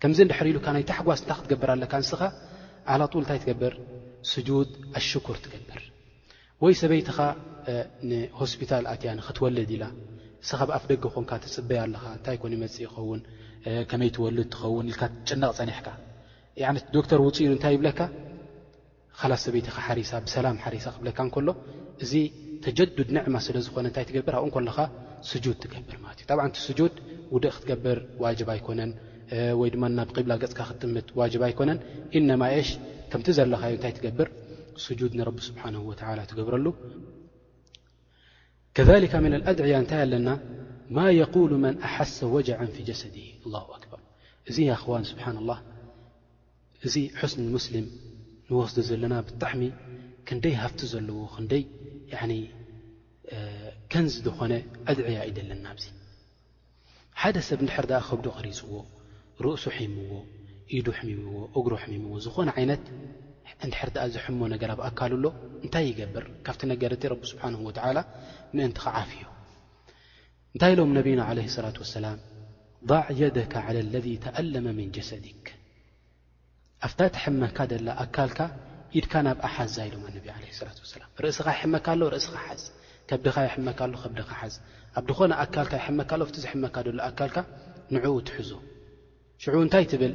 ከምዚ እንድሕር ኢሉካ ናይ ታሕጓስ እንታይ ክትገብር ኣለካ ንስኻ ዓላጡል እንታይ ትገብር ስጁድ ኣሽኩር ትገብር ወይ ሰበይትኻ ንሆስፒታል ኣትያ ንክትወልድ ኢላ ንስኻ ብኣፍ ደገ ኮንካ ትፅበያ ኣለኻ እንታይ ኮን ይመፅእ ይኸውን ከመይ ትወልድ ትኸውን ኢልካ ትጭነቕ ፀኒሕካ ዶክተር ውፅኢሉ እንታይ ይብለካ ኻላስ ሰበይትኻ ሓሪሳ ብሰላም ሓሪሳ ክብለካ እንከሎ እዚ ተጀዱድ ንዕማ ስለ ዝኾነ እንታይ ትገብር ኣብኡ እንከለኻ ስጁድ ትገብር ማለት እዩ ጣብዓን እቲ ስጁድ ውድእ ክትገብር ዋጅብ ኣይኮነን ወይ ድማ ናብ ቂብላ ገጽካ ክትጥምት ዋጅብ ኣይኮነን ኢነማ ኤሽ ከምቲ ዘለኻዮ እንታይ ትገብር ስጁድ ንረቢ ስብሓንሁ ወተዓላ ትገብረሉ ከሊካ ምን ኣልኣድዕያ እንታይ ኣለና ማ የቁሉ መን ኣሓሰ ወጀዐን ፊ ጀሰዲ ኣላሁ ኣክበር እዚ ኣኽዋን ስብሓን ላህ እዚ ሑስን ሙስሊም ንወስዶ ዘለና ብጣዕሚ ክንደይ ሃፍቲ ዘለዎ ክንደይ ያኒ ከንዝ ዝኾነ ኣድዕያ እዩ ዘለና ኣብዚ ሓደ ሰብ እንድሕር ድኣ ከብዱ ቐሪጽዎ ርእሱ ሒምዎ ኢዱ ኣሕሚምዎ እግሩ ኣሕሚምዎ ዝኾነ ዓይነት እንድሕር ድኣ ዘሕሞ ነገር ኣብ ኣካሉ ኣሎ እንታይ ይገብር ካብቲ ነገር እቲ ረቢ ስብሓንሁ ወትዓላ ምእንቲ ክዓፍዮ እንታይ ኢሎም ነቢና ዓለይሂ ሰላቱ ወሰላም ዳዕ የደካ ዓላ ለዚ ተኣለመ ምን ጀሰዲክ ኣፍታ ትሕመካ ዘላ ኣካልካ ኢድካ ናብኣ ሓዛ ኢሎም ኣነቢ ዓለይሂ ሰላቱ ወሰላም ርእስኻ ይሕመካ ኣሎ ርእስኻ ሓዝ ከብድኻ ይሕመካ ኣሎ ከብድኻ ሓዝ ኣብ ዝኾነ ኣካልካ ይሕመካ ኣሎ ኣብቲ ዝሕመካ ዘሎ ኣካልካ ንዕኡ ትሕዞ ሽዑ እንታይ ትብል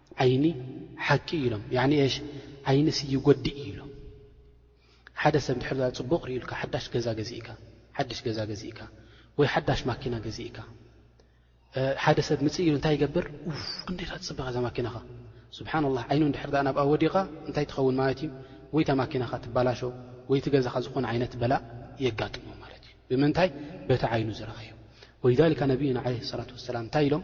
ዓይኒ ሓቂ እዩ ኢሎም ያኒ ሽ ዓይኒ ሲ ይጎዲእ እዩ ኢሎም ሓደ ሰብ ድሕር ዛ ፅቡቕ ርእዩልካ ሓዳሽ ገዛ ገዚእካ ሓድሽ ገዛ ገዚእካ ወይ ሓዳሽ ማኪና ገዚእካ ሓደ ሰብ ምፅ ኢሉ እንታይ ይገብር ክንደታ ትፅበቐ እዛ ማኪናኻ ስብሓና ላ ዓይኑ ድሕር ኣ ናብኣ ወዲቓ እንታይ ትኸውን ማለት እዩ ወይ ታ ማኪናኻ ትባላሾ ወይ እቲ ገዛኻ ዝኾነ ዓይነት በላእ የጋጥሞ ማለት እዩ ብምንታይ በቲ ዓይኑ ዝረኣዩ ወሊዛሊካ ነብዩና ዓለ ሰላት ወሰላም እንታይ ኢሎም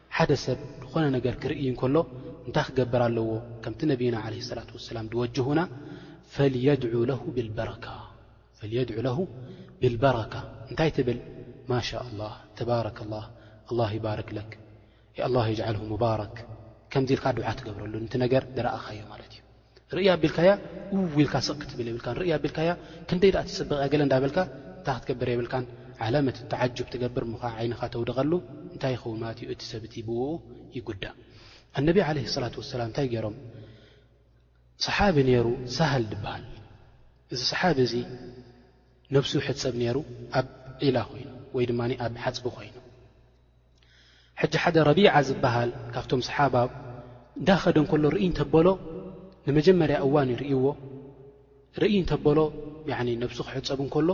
ሓደ ሰብ ዝኾነ ነገር ክርኢ እንከሎ እንታይ ክገብር ኣለዎ ከምቲ ነብይና ዓለይሂ ሰላቱ ወሰላም ድወጅሁና ፈልየድዑ ለሁ ቢልበረካ ፈልየድዑ ለሁ ቢልበረካ እንታይ ትብል ማሻላህ ተባረከላህ ኣላህ ይባርክ ለክ ኣላህ የጅዓልሁ ሙባረክ ከምዚ ኢልካ ዱዓ ትገብረሉ ንቲ ነገር ድረኣኻዮ ማለት እዩ። ርእያ ኣቢልካያ ኡው ኢልካ ስቕ ክትብል የብልካን ርእያ ኣቢልካያ ክንደይ ደኣ ትጽብቕ እያ ገለ እንዳበልካ እንታይ ክትገብር የብልካን ዓላመት ተዓጁብ ትገብር እሞ ከኣ ዓይንኻ ተውድቐሉ እንታይ ይኸውን ማለት እዩ እቲ ሰብ እቲ ብኡኡ ይጉዳእ ኣነቢ ዓለይሂ ሰላት ወሰላም እንታይ ገይሮም ሰሓቢ ነይሩ ሳህል ድበሃል እዚ ሰሓቢ እዚ ነብሱ ይሕጸብ ነይሩ ኣብ ዒላ ኮይኑ ወይ ድማ ኣብ ሓጽቢ ኮይኑ ሕጂ ሓደ ረቢዓ ዝበሃል ካብቶም ሰሓባ እንዳኸደ እንከሎ ርእይ እንተበሎ ንመጀመርያ እዋን እዩ ርእይዎ ርእይ እንተበሎ ነብሱ ክሕፀብ እንከሎ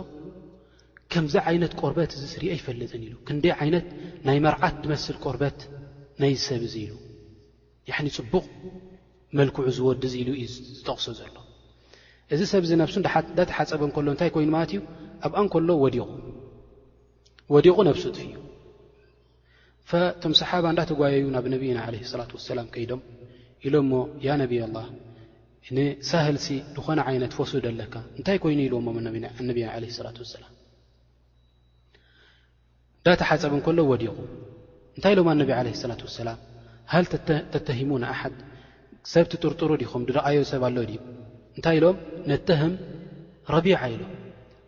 ከምዚ ዓይነት ቆርበት እዚ ስሪኦ ኣይፈልጥን ኢሉ ክንደይ ዓይነት ናይ መርዓት ድመስል ቆርበት ናይ ዝሰብ እዙ ኢሉ ያኒ ፅቡቕ መልክዑ ዝወዲ እዚ ኢሉ እዩ ዝጠቕሶ ዘሎ እዚ ሰብ እዚ ነብሱ እዳተሓፀበ እንከሎ እንታይ ኮይኑ ማለት እዩ ኣብኣ እንከሎ ወዲቑ ወዲቑ ነብሱ ጥፍዩ ቶም ሰሓባ እንዳተጓየዩ ናብ ነብይና ለ ሰላት ወሰላም ከይዶም ኢሎ እሞ ያ ነብይ ኣላ ንሳህልሲ ዝኾነ ዓይነት ፈሱ ደለካ እንታይ ኮይኑ ኢልዎሞ ነብና ለ ሰላት ወሰላም እንዳተሓፀብ እንከሎ ወዲቑ እንታይ ኢሎማ ነቢ ለ ሰላት ወሰላም ሃል ተተሂሙ ንኣሓድ ሰብ ትጥርጥሩ ዲኹም ድረኣዮ ሰብ ኣሎ ድዩ እንታይ ኢሎም ነተህም ረቢዓ ኢሎም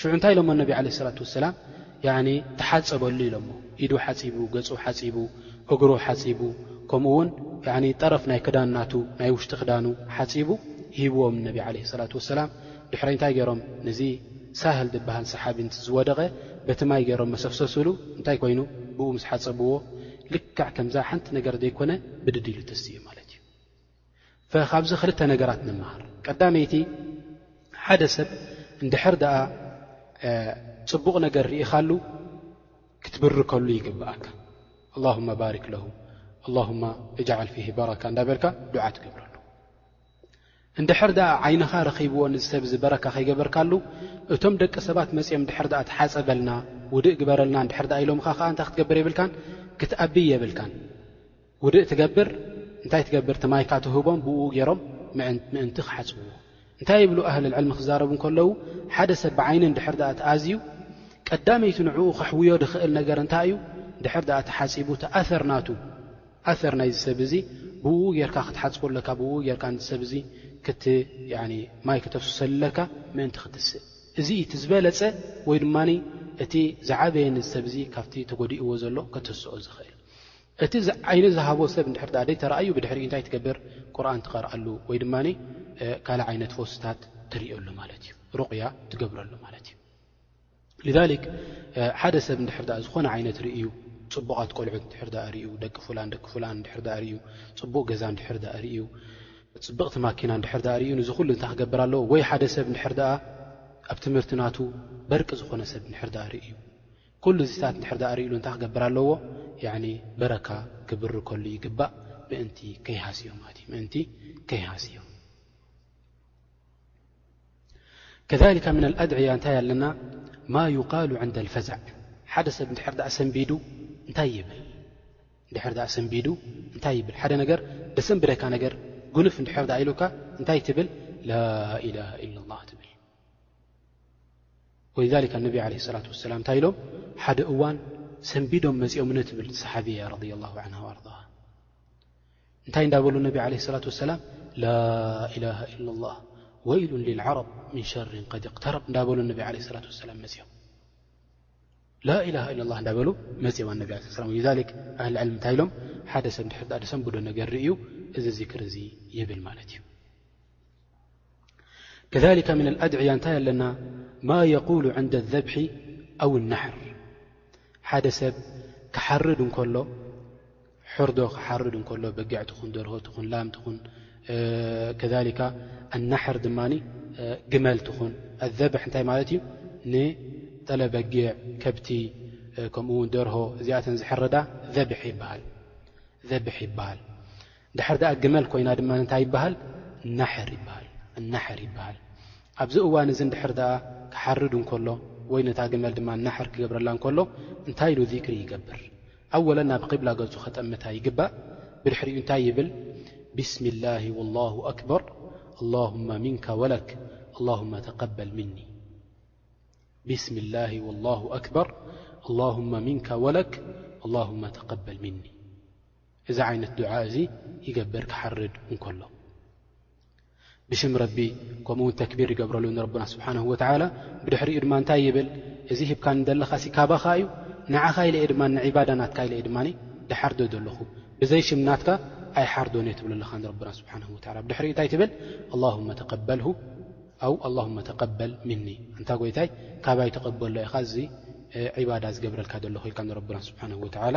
ሽዑ እንታይ ኢሎሞ ነቢ ዓለ ሰላት ወሰላም ያኒ ተሓጸበሉ ኢሎሞ ኢዱ ሓጺቡ ገጹ ሓጺቡ እግሩ ሓጺቡ ከምኡ ውን ያኒ ጠረፍ ናይ ክዳን ናቱ ናይ ውሽጢ ክዳኑ ሓጺቡ ሂብዎም ነቢ ዓለ ሰላት ወሰላም ድሕረይ እንታይ ገይሮም ነዚ ሳህል ድበሃል ሰሓቢ ን ዝወደቐ በቲ ማይ ገይሮም መሰፍሰሱሉ እንታይ ኮይኑ ብኡ ምስ ሓጸብዎ ልክዕ ከምዛ ሓንቲ ነገር ዘይኮነ ብድድ ኢሉ ተስኡ ማለት እዩ ካብዚ ክልተ ነገራት ንመሃር ቀዳመይቲ ሓደ ሰብ እንድሕር ደኣ ፅቡቕ ነገር ርኢኻሉ ክትብርከሉ ይግብኣካ ኣላሁማ ባርክ ለሁ ኣላሁማ እጅዓል ፊሂ በረካ እንዳበልካ ዱዓ ትገብረሉ እንድሕር ደኣ ዓይንኻ ረኺብዎ ንዝሰብ እዚ በረካ ከይገበርካሉ እቶም ደቂ ሰባት መፂኦም እንድሕር ደኣ ተሓፀበልና ውድእ ግበረልና እንድሕር ደኣ ኢሎምኻ ከዓ እንታይ ክትገብር የብልካን ክትኣብይ የብልካን ውድእ ትገብር እንታይ ትገብር እቲ ማይካ ትህቦም ብእኡ ገይሮም ምእንቲ ክሓጽብዎ እንታይ ይብሉ ኣህል ዕልሚ ክዛረቡ እንከለዉ ሓደ ሰብ ብዓይኒ እንድሕር ድኣ ተኣዝዩ ቀዳመይቲ ንዕኡ ከሕውዮ ድኽእል ነገር እንታይ እዩ ድሕር ድኣ ተሓጺቡ እቲ ኣር ናቱ ኣር ናይዚ ሰብ እዚ ብእኡ ጌርካ ክትሓጽቦ ኣለካ ብእኡ ጌርካ ን ሰብ እዚ ማይ ክተፍስሰሉ ኣለካ ምእንቲ ክትስእ እዚ እዩ እቲ ዝበለጸ ወይ ድማ እቲ ዝዓበየ ንዝሰብ እዚ ካብቲ ተጎዲእዎ ዘሎ ከተስኦ ዝኽእል እቲ ዓይኒ ዝሃቦ ሰብ እንድሕር ደኣ ዘይተራእዩ ብድሕሪኡ እንታይ ትገብር ቁርኣን ትቐርኣሉ ወይ ድማ ካልእ ዓይነት ፈውስታት ትርእየሉ ማለት እዩ ሩቕያ ትገብረሉ ማለት እዩ ልዛሊክ ሓደ ሰብ እንድሕር ደኣ ዝኾነ ዓይነት ርእዩ ፅቡቓት ቆልዑት እንድሕር ደኣ ርእዩ ደቂ ፉላን ደቂ ፉላን እንድሕር ደኣ ርእዩ ፅቡቕ ገዛ እንድሕር ደኣ ርእዩ ፅብቕቲ ማኪና እንድሕር ደኣ ርእዩ ንዚ ኩሉ እንታይ ክገብር ኣለዎ ወይ ሓደ ሰብ እንድሕር ደኣ ኣብ ትምህርቲ ናቱ በርቂ ዝኾነ ሰብ እንድሕር ደኣ ርእዩ ኩሉ እዚታት እንድሕር ድኣ ሪእሉ እንታይ ክገብር ኣለዎ ያኒ በረካ ክብርከሉ ይግባእ ምእንቲ ከይሃስዮ ማለት እዩ ምእንቲ ከይሃስዮ ከሊካ ምና ኣድዕያ እንታይ ኣለና ማ ይቃሉ ዕንደ ልፈዛዕ ሓደ ሰብ ንድሕር ድኣ ሰንቢዱ እንታይ ይብል ንድሕር ድኣ ሰንቢዱ እንታይ ይብል ሓደ ነገር ደሰንብደካ ነገር ጉንፍ ንድሕር ድኣ ኢሉካ እንታይ ትብል ላኢላሃ ኢላ ላህ ትብል ወሊዛሊክ ኣነቢ ዓለይሂ ሰላቱ ወሰላም እንታይ ኢሎም ሓደ እዋን ሰንቢዶም መጺኦምኒ ትብል ሰሓብያ ረዲየላሁ ዓንሃ ወኣርዳሃ እንታይ እንዳበሉ ነቢ ዓለይሂ ሰላቱ ወሰላም ላኢላሃ ኢለላህ ወይሉን ልልዓረብ ምን ሸርን ቀድ እቅተረብ እንዳበሉ ነቢ ዓለይሂ ሰላቱ ወሰላም መጺኦም ላኢላሃ ኢለላህ እንዳበሉ መጺኦም ኣነቢ ዓለይሂ ሰላም ወሊዛሊክ ኣህሊ ዕልሚ እንታይ ኢሎም ሓደ ሰብ ድሕር ድኣ ድሰንብዶ ነገር ርእዩ እዚ ዚክሪ እዚ ይብል ማለት እዩ ከሊከ ምና ኣድዕያ እንታይ ኣለና ማ የቁሉ ዕንደ ዘብሒ ኣው ናሕር ሓደ ሰብ ክሓርድ እንከሎ ሕርዶ ክሓርድ እንከሎ በጊዕ ትኹን ደርሆ ትኹን ላም ትኹን ከሊከ ኣናሕር ድማ ግመል ትኹን ኣዘብሕ እንታይ ማለት እዩ ንጠለ በጊዕ ከብቲ ከምኡውን ደርሆ እዚኣተን ዝሕረዳ ዘብሒ ይበሃል እንድሕር ደኣ ግመል ኮይና ድማ እንታይ ይበሃል? ናሕር ይበሃል። ናሕር ይበሃል። ኣብዚ እዋን እዚ እንድሕር ደኣ ክሓርድ እንከሎ ወይ ነታ ግመል ድማ ናሕር ክገብረላ እንከሎ እንታይ ኢሉ ዚክሪ ይገብር? ኣወለን ናብ ቂብላ ገጹ ከጠምታ ይግባእ። ብድሕሪኡ እንታይ ይብል? ቢስሚላሂ ወላሁ ኣክበር ኣላሁመ ሚንካ ወለክ ኣላሁመ ተቀበል ሚኒ። ቢስሚላሂ ወላሁ ኣክበር ኣላሁመ ሚንካ ወለክ ኣላሁመ ተቀበል ሚኒ። እዚ ዓይነት ዱዓ እዚ ይገብር ክሓርድ እንከሎ ብሽም ረቢ ከምኡ ውን ተክቢር ይገብረሉ ንረብና ስብሓን ወተላ ብድሕሪኡ ድማ እንታይ ይብል እዚ ሂብካ ንደለኻ ሲ ካባኻ እዩ ንዓኻ ኢለ እየ ድማ ንዒባዳ ናትካ ኢለ እየ ድማ ድሓርዶ ዘለኹ ብዘይ ሽም ናትካ ኣይሓርዶን እየ ትብሉ ኣለኻ ንረብና ስብሓን ወላ ብድሕሪኡ እንታይ ትብል ኣላሁመ ተቀበልሁ ኣው ኣላሁመ ተቀበል ምኒ እንታ ጎይታይ ካባይ ተቐበሎ ኢኻ እዚ ዒባዳ ዝገብረልካ ዘለኹ ኢልካ ንረብና ስብሓን ወተላ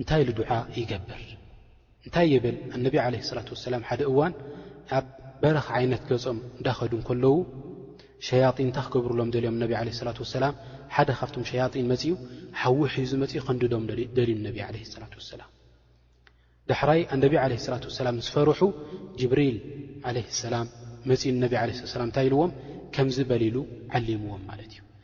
እንታይ ኢሉ ዱዓ ይገብር እንታይ ይብል ኣነቢ ዓለይሂ ሰላቱ ወሰላም ሓደ እዋን ኣብ በረኻ ዓይነት ገጾም እንዳኸዱ እንከለዉ ሸያጢን እንታይ ክገብሩሎም ደልዮም ነቢ ዓለይሂ ሰላቱ ወሰላም ሓደ ካብቶም ሸያጢን መጺኡ ሓዊ ሒዙ መጺኡ ከንድዶም ደልዩ ነቢ ዓለይሂ ሰላቱ ወሰላም ዳሕራይ ኣነቢ ዓለይሂ ሰላቱ ወሰላም ምስ ፈርሑ ጅብሪል ዓለይሂ ሰላም መጺኡ ነቢ ዓለይሂ ሰላቱ ወሰላም እንታይ ኢልዎም ከምዚ በል ኢሉ ዓሊምዎም ማለት እዩ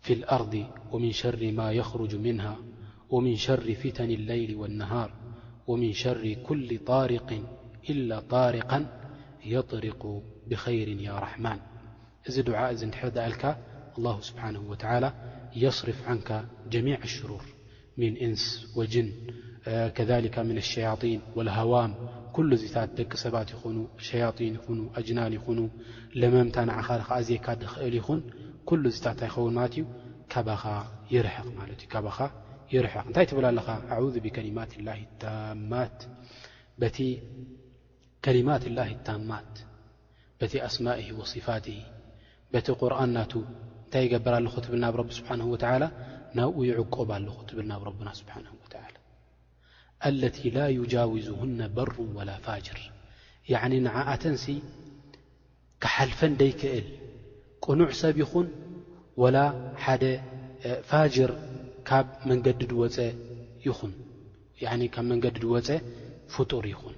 في الأرض ومن شر ما يخرج منها ومن شر فتن الليل والنهار ومن شر كل طارق إلا طارقا يطرق بخير يا رحمن دعاء ك الله سبحانه وتعالى يصرف عنك جميع الشرور ሚን እንስ ወጅን ከዛሊካ ሚነ ሸያጢን ወልሀዋም ኩሉ እዚታት ደቂ ሰባት ይኹኑ ሸያጢን ይኹኑ ኣጅናን ይኹኑ ለመምታ ንዓኻ ክኣዝየካ ድኽእል ይኹን ኩሉ እዚታት እንታይ ይኸውን ማለት እዩ ካባኻ ይርሕቕ ማለት እዩ ካባኻ ይርሕቕ እንታይ ትብል ኣለኻ ኣዑዙ ቢከሊማት ላሂ ታማት በቲ ከሊማት ላሂ ታማት በቲ ኣስማኢሂ ወሲፋቲሂ በቲ ቁርኣን ናቱ እንታይ ይገብር ኣለኹ ትብል ናብ ረቢ ስብሓነሁ ወተዓላ ናብኡ ይዕቆብ ኣለኹ ትብል ናብ ረብና ስብሓነሁ ወተዓላ ኣለቲ ላ ዩጃውዙሁነ በሩን ወላ ፋጅር ያዕኒ ንዓኣተንሲ ክሓልፈን ደይክእል ቅኑዕ ሰብ ይኹን ወላ ሓደ ፋጅር ካብ መንገዲ ድወፀ ይኹን ካብ መንገዲ ድወፀ ፍጡር ይኹን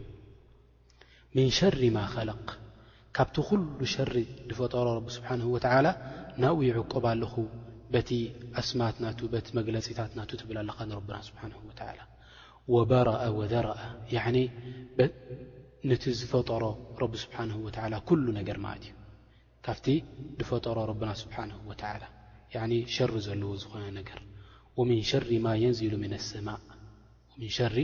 ምን ሸሪ ማ ኸለቅ ካብቲ ኩሉ ሸሪ ዝፈጠሮ ረቢ ስብሓን ወተዓላ ናብኡ ይዕቆብ ኣለኹ በቲ ኣስማት ናቱ በቲ መግለፂታት ናቱ ትብል ኣለኻ ንረብና ስብሓን ወተዓላ ወበረኣ ወደረኣ ያዕኒ ነቲ ዝፈጠሮ ረቢ ስብሓነሁ ወተዓላ ኩሉ ነገር ማለት እዩ። ካብቲ ዝፈጠሮ ረብና ስብሓነሁ ወተዓላ ያዕኒ ሸሪ ዘለዎ ዝኾነ ነገር ወሚን ሸሪ ማ የንዚሉ ሚነ ሰማእ ወሚን ሸሪ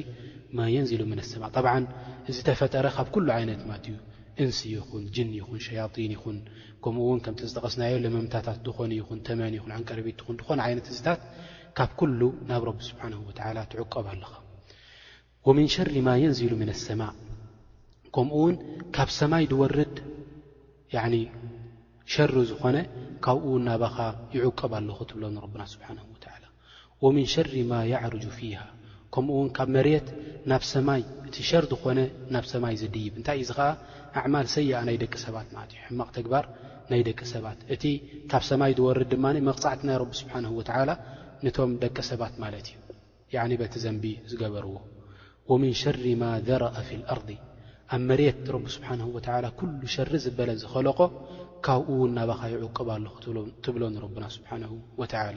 ማ የንዚሉ ሚነ ሰማእ ጠብዓን እዚ ተፈጠረ ካብ ኩሉ ዓይነት ማለት እዩ እንሲ ይኹን ጅኒ ይኹን ሸያጢን ይኹን ከምኡ እውን ከምቲ ዝጠቐስናዮ ለመምታታት ዝኾኑ ይኹን ተመን ይኹን ዓንቀርቢት ትኹን ዝኾነ ዓይነት እዚታት ካብ ኩሉ ናብ ረቢ ስብሓን ወተላ ትዕቆብ ኣለኻ ወምን ሸሪ ማ የንዝሉ ምና ኣሰማእ ከምኡ ውን ካብ ሰማይ ዝወርድ ሸሪ ዝኾነ ካብኡ ውን ናባኻ ይዕቀብ ኣለኹ ትብሎ ንረብና ስብሓን ወተላ ወምን ሸሪ ማ የዕርጁ ፊሃ ከምኡ ውን ካብ መሬት ናብ ሰማይ እቲ ሸር ዝኾነ ናብ ሰማይ ዝድይብ እንታይ እዩ እዚ ኸዓ ኣዕማል ሰይኣ ናይ ደቂ ሰባት ማለት እዩ ሕማቕ ተግባር ናይ ደቂ ሰባት እቲ ካብ ሰማይ ዝወርድ ድማ መቕጻዕቲ ናይ ረቢ ስብሓነሁ ወተዓላ ንቶም ደቂ ሰባት ማለት እዩ ያዕኒ በቲ ዘንቢ ዝገበርዎ ወምን ሸሪ ማ ዘረኣ ፊልኣርዲ ኣብ መሬት ረቢ ስብሓነሁ ወተዓላ ኩሉ ሸሪ ዝበለ ዝኸለቆ ካብኡ እውን ናባኻ ይዑቅብ ኣለኹ ትብሎ ንረብና ስብሓነሁ ወተዓላ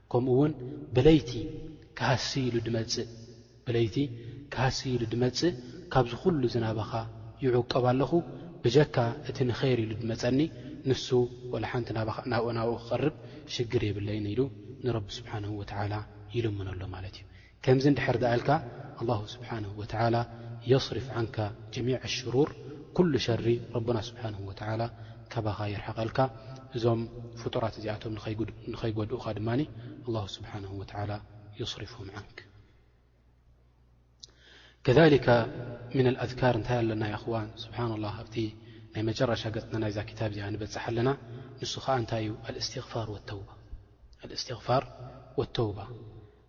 ከምኡ ውን ብለይቲ ክሃሲ ኢሉ ድመጽእ ብለይቲ ክሃሲ ኢሉ ድመጽእ ካብዚ ኩሉ ዝናባኻ ይዑቀብ ኣለኹ ብጀካ እቲ ንኸይር ኢሉ ድመጸኒ ንሱ ወላ ሓንቲ ናብኡ ክቐርብ ሽግር የብለይን ኢሉ ንረቢ ስብሓነሁ ወተዓላ ይልምኖ ኣሎ ማለት እዩ። ከምዚ እንድሕር ደኣ ኢልካ ኣላሁ ስብሓነሁ ወተዓላ የስርፍ ዓንካ ጀሚዕ ኣሽሩር ኩሉ ሸሪ ረቡና ስብሓነሁ ወተዓላ ካባኻ የርሕቐልካ እዞም ፍጡራት እዚኣቶም ንኸይጎድኡኻ ድማ ኣላሁ ስብሓነሁ ወተዓላ የስርፍሁም ዓንክ ከዛሊከ ምን ኣልኣዝካር እንታይ ኣለና የኽዋን ስብሓን ላህ ኣብቲ ናይ መጨረሻ ገጽና ናይዛ ክታብ እዚኣ ንበጽሕ ኣለና ንሱ ኸዓ እንታይ እዩ ኣልእስትቕፋር ወተውባ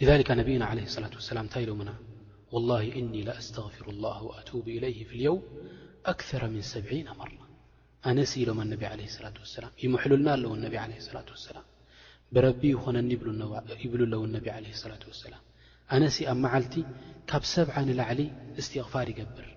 لذلك نبيናا عليه الصلة وسلم ታ لم والله إني لأستغفر الله وأتوب إليه في اليوم أكثر من سبعين مرة أنس إሎم ن عل الصلة وسلم يمحللና ل الة وسلم برب ين يبل ن عليه الصلة وسلم أن ኣ معلت ካብ سع نلعل استغفر يجبر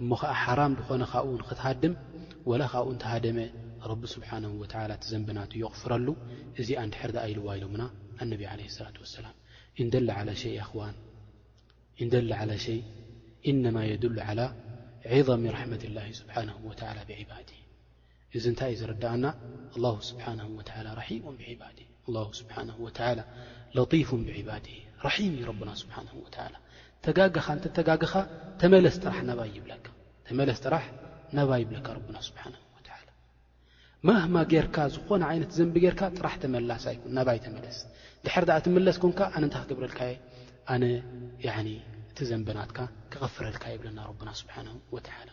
እሞ ኸኣ ሓራም ድኾነ ካብኡ ንኽትሃድም ወላ ካብኡ እንተሃደመ ረቢ ስብሓነሁ ወተዓላ እቲ ዘንቢ ናቱ የቕፍረሉ እዚኣ እንድሕር ድኣ ኢልዋ ኢሎምና ኣነቢ ዓለይሂ ሰላቱ ወሰላም ኢን ደለ ዓላ ሸይ ያኣኽዋን ኢን ደለ ዓላ ሸይ ኢነማ የዱሉ ዓላ ዒዘሚ ረሕመቲላሂ ስብሓነሁ ወተዓላ ብዒባዲሂ እዚ እንታይ እዩ ዘረደኣና ኣላሁ ስብሓነሁ ወተዓላ ረሒሙን ብዒባዲሂ ኣላሁ ስብሓነሁ ወተዓላ ለጢፉን ብዒባዲሂ ረሒም እዩ ረቡና ስብሓነሁ ወተዓላ ተጋገኻ እንተተጋገኻ ተመለስ ጥራሕ ናባይ ይብለካ ተመለስ ጥራሕ ናባይ ይብለካ ረቡና ስብሓነሁ ወተዓላ ማህማ ጌርካ ዝኾነ ዓይነት ዘንቢ ጌርካ ጥራሕ ተመላስ ኣይኩን ናባይ ተመለስ ድሕር ድኣ ትምለስ ኮንካ ኣነ እንታይ ክገብረልካ እየ ኣነ እቲ ዘንበናትካ ክቐፍረልካ ይብለና ረቡና ስብሓነሁ ወተዓላ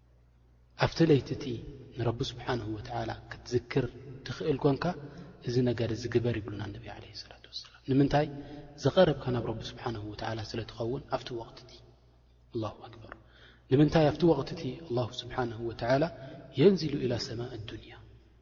ኣብቲ ለይቲ እቲ ንረቢ ስብሓንሁ ወተዓላ ክትዝክር ትኽእል ኮንካ እዚ ነገር እዚ ግበር ይብሉና ኣነቢ ዓለ ሰላት ወሰላም ንምንታይ ዝቐረብካ ናብ ረቢ ስብሓንሁ ወተዓላ ስለ ትኸውን ኣብቲ ወቕቲ እቲ ኣላሁ ኣክበር ንምንታይ ኣብቲ ወቕቲ እቲ ኣላሁ ስብሓንሁ ወተዓላ የንዝሉ ኢላ ሰማእ ኣዱንያ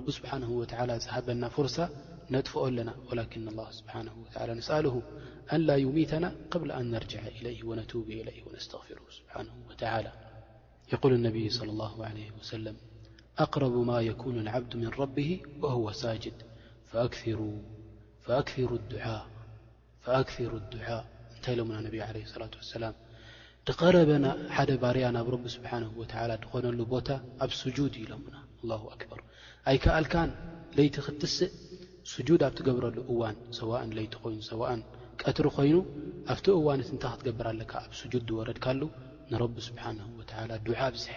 ب سبحانه ولى هبنا فرة نف نا ولكن الله سبحانه ولى نسأله لا يميتنا قبل أن نرجع ليه ونوب ليه ونستغفره سبحانه والى يقول انبي صلى الله عليه وسلم أقرب ما يكون العبد من ربه وهو ساجد فأكثر ፈኣክሲሩ ኣዱዓ እንታይ ኢሎምና ነቢ ዓለይሂ ሰላቱ ወሰላም ድቀረበ ሓደ ባርያ ናብ ረቢ ስብሓነሁ ወተዓላ ድኾነሉ ቦታ ኣብ ስጁድ እዩ ኢሎምና ኣላሁ ኣክበር ኣይከኣልካን ለይቲ ክትስእ ስጁድ ኣብ ትገብረሉ እዋን ሰዋእን ለይቲ ኮይኑ ሰዋእን ቀትሪ ኮይኑ ኣብቲ እዋን እቲ እንታይ ክትገብር ኣለካ ኣብ ስጁድ ዝወረድካሉ ንረቢ ስብሓን ወተላ ዱዓ ኣብዝሕ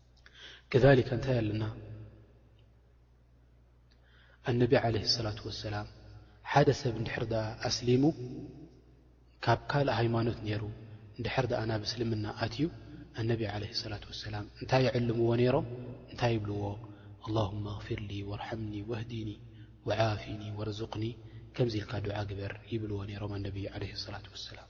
ከሊከ እንታይ ኣለና ኣነቢ ዓለ ሰላት ወሰላም ሓደ ሰብ እንድሕር ድኣ ኣስሊሙ ካብ ካልእ ሃይማኖት ነይሩ እንድሕር ድኣ ናብ እስልምና ኣትዩ ኣነቢ ዓለ ሰላት ወሰላም እንታይ ይዕልምዎ ነይሮም እንታይ ይብልዎ ኣላሁማ ኣቕፊርሊ ወርሓምኒ ወህዲኒ ወዓፊኒ ወርዙቕኒ ከምዚ ኢልካ ዱዓ ግበር ይብልዎ ነይሮም ኣነቢይ ዓለ ሰላት ወሰላም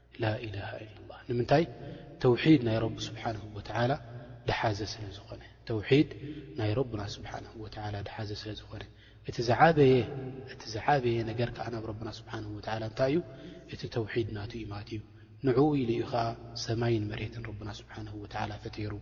ላኢላሃ ኢላላ ንምንታይ ተውሒድ ናይ ረቢ ስብሓን ወተላ ድሓዘ ስለ ዝኾነ ተውሒድ ናይ ረብና ስብሓን ወተላ ድሓዘ ስለ ዝኾነ እቲ ዝዓበየ እቲ ዝዓበየ ነገር ከዓ ናብ ረብና ስብሓን ወተላ እንታይ እዩ እቲ ተውሒድ ናቱ ኢማት እዩ ንዕኡ ኢሉ እዩ ከዓ ሰማይን መሬትን ረብና ስብሓን ወተላ ፈጢሩ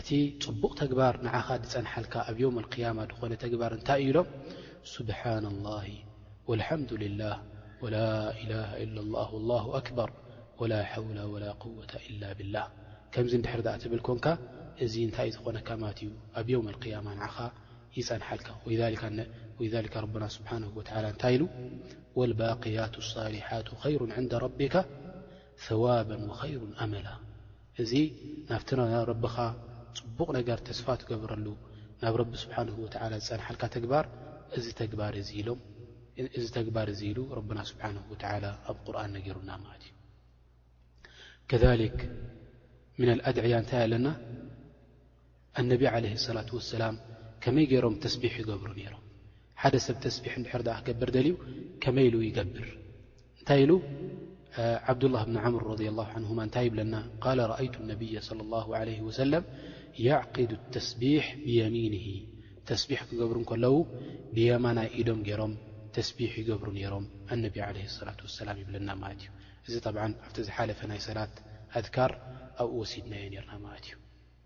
እቲ ጽቡቕ ተግባር ንዓኻ ድጸንሓልካ ኣብ የውመል ቂያማ ድኾነ ተግባር እንታይ እዩ ኢሎም ሱብሓነላሂ ወልሓምዱሊላህ ወላኢላሃ ኢለላሁ ኣላሁ ኣክበር ወላ ሓውላ ወላ ቁወታ ኢላ ቢላህ ከምዚ እንድሕር ድኣ ትብል ኮንካ እዚ እንታይ እዩ ዝኾነካ ማለት እዩ ኣብ የውመል ቂያማ ንዓኻ ይጸንሓልካ ወሊዛሊከ ረቡና ሱብሓነሁ ወተዓላ እንታይ ኢሉ ወልባቂያቱ ሳሊሓቱ ኸይሩን ዕንደ ረቢካ ሰዋበን ወኸይሩን ኣመላ እዚ ናብቲ ናብ ረብኻ ጽቡቕ ነገር ተስፋ ትገብረሉ ናብ ረቢ ስብሓነሁ ወተዓላ ዝጸንሓልካ ተግባር እዚ ተግባር እዚ ኢሎም እዚ ተግባር እዚ ኢሉ ረብና ስብሓነሁ ወተዓላ ኣብ ቁርኣን ነጊሩና ማለት እዩ ከዛሊክ ሚነል ኣድዕያ እንታይ ኣለና ኣነቢ ዓለይሂ ሰላቱ ወሰላም ከመይ ገይሮም ተስቢሕ ይገብሩ ነይሮም? ሓደ ሰብ ተስቢሕ እንድሕር ደኣ ክገብር ደልዩ ከመይ ኢሉ ይገብር? እንታይ ኢሉ ዓብዱላህ ብን ዓምር ረዲየላሁ ዓንሁማ እንታይ ይብለና? ቃለ ረኣይቱ ነብየ ሰለላሁ ዓለይሂ ወሰለም የዕቂዱ ተስቢሕ ብየሚንሂ ተስቢሕ ክገብሩ እንከለዉ ብየማናይ ኢዶም ገይሮም ተስቢሕ ይገብሩ ነይሮም ኣነቢ ዓለይሂ ሰላቱ ወሰላም ይብለና ማለት እዩ። እዚ ጠብዓን ኣብቲ ዝሓለፈ ናይ ሰላት ኣዝካር ኣብኡ ወሲድናዮ ነይርና ማለት እዩ።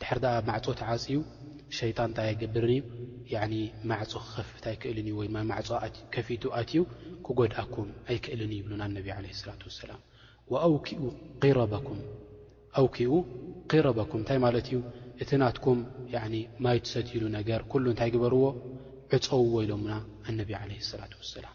ድሕር ድኣ ማዕጾ ተዓጽዩ ሸይጣን እንታይ ኣይገብርን እዩ ያኒ ማዕጾ ክኸፍት ኣይክእልን እዩ ወይ ማዕጾ ከፊቱ ኣትዩ ክጎድኣኩም ኣይክእልን እዩ ይብሉና ነቢ ዓለይሂ ሰላቱ ወሰላም ወኣውኪኡ ቂረበኩም ኣውኪኡ ቂረበኩም እንታይ ማለት እዩ እቲ ናትኩም ያኒ ማይ ትሰትይሉ ነገር ኩሉ እንታይ ግበርዎ ዕጸውዎ ኢሎሙና ኣነቢ ዓለይሂ ሰላቱ ወሰላም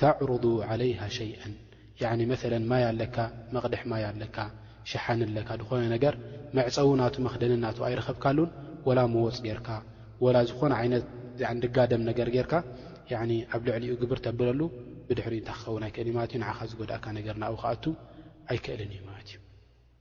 ተዕሩዱ ዓለይሃ ሸይኣን ያዕኒ መሰለን ማይ ኣለካ መቕድሕ ማይ ኣለካ ሸሓኒ ኣለካ ድኾነ ነገር መዕጸዊ ናቱ መኽደኒ ናቱ ኣይረኸብካሉን ወላ መወጽ ጌርካ ወላ ዝኾነ ዓይነት ያዕኒ ድጋደም ነገር ጌርካ ያዕኒ ኣብ ልዕሊኡ ግብር ተብለሉ ብድሕሪኡ እንታይ ክኸውን ኣይክእልን'ዩ ማለት እዩ ንዓኻ ዝጎድኣካ ነገር ናብኡ ክኣቱ ኣይክእልን እዩ ማለት እዩ።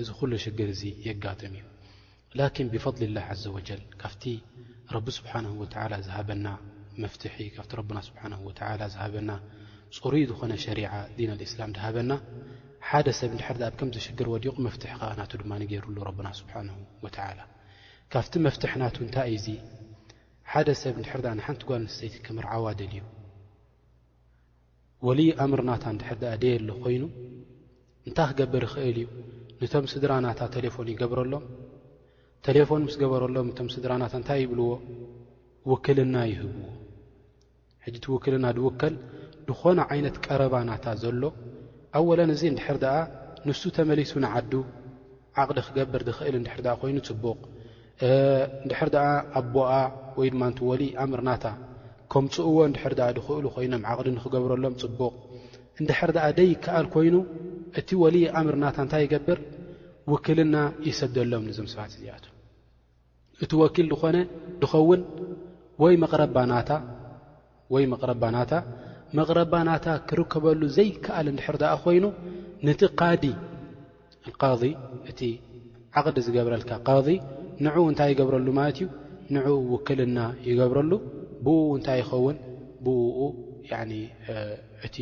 እዚ ኩሉ ሽግር እዚ የጋጥም እዩ ላኪን ብፈድሊላህ ዓዘወጀል ካብቲ ረቢ ስብሓነሁ ወተዓላ ዝሃበና መፍትሒ ካብቲ ረብና ስብሓነሁ ወተዓላ ዝሃበና ፅሩይ ዝኾነ ሸሪዓ ዲን ኣልእስላም ድሃበና ሓደ ሰብ እንድሕር ኣብ ከምዚ ሽግር ወዲቑ መፍትሒ ከዓ ናቱ ድማ ንገይሩሉ ረብና ስብሓነሁ ወተዓላ ካብቲ መፍትሒ ናቱ እንታይ እዩ እዚ ሓደ ሰብ እንድሕር ንሓንቲ ጓል ኣንስተይቲ ክምርዓዋ ደልዩ ወልይ ኣምር ናታ እንድሕር ድኣ ደየለ ኮይኑ እንታይ ክገብር ይኽእል እዩ ንቶም ስድራ ናታ ተሌፎን ይገብረሎም ተሌፎን ምስ ገበረሎም እቶም ስድራ ናታ እንታይ ይብልዎ ውክልና ይህብዎ ሕጂ እቲ ውክልና ድውከል ድኾነ ዓይነት ቀረባ ናታ ዘሎ ኣወለን እዚ እንድሕር ድኣ ንሱ ተመሊሱ ንዓዱ ዓቕዲ ክገብር ዝኽእል እንድሕር ደኣ ኮይኑ ጽቡቕ እንድሕር ደኣ ኣቦኣ ወይ ድማ እቲ ወልይ ኣምር ናታ ከምጽእዎ እንድሕር ደኣ ዝኽእሉ ኮይኖም ዓቕዲ ንኽገብረሎም ጽቡቕ እንድሕር ደኣ ዘይከኣል ኮይኑ እቲ ወልይ ኣምር ናታ እንታይ ይገብር ውክልና ይሰደሎም ንዞም ሰባት እዚኣቶም እቲ ወኪል ዝኾነ ድኸውን ወይ መቕረባ ናታ ወይ መቕረባ ናታ መቕረባ ናታ ክርከበሉ ዘይከኣል እንድሕር ደኣ ኮይኑ ነቲ ቃዲ ቃዲ እቲ ዓቕዲ ዝገብረልካ ቃዲ ንዕኡ እንታይ ይገብረሉ ማለት እዩ ንኡ ውክልና ይገብረሉ ብኡ እንታይ ይኸውን ብኡ እቲ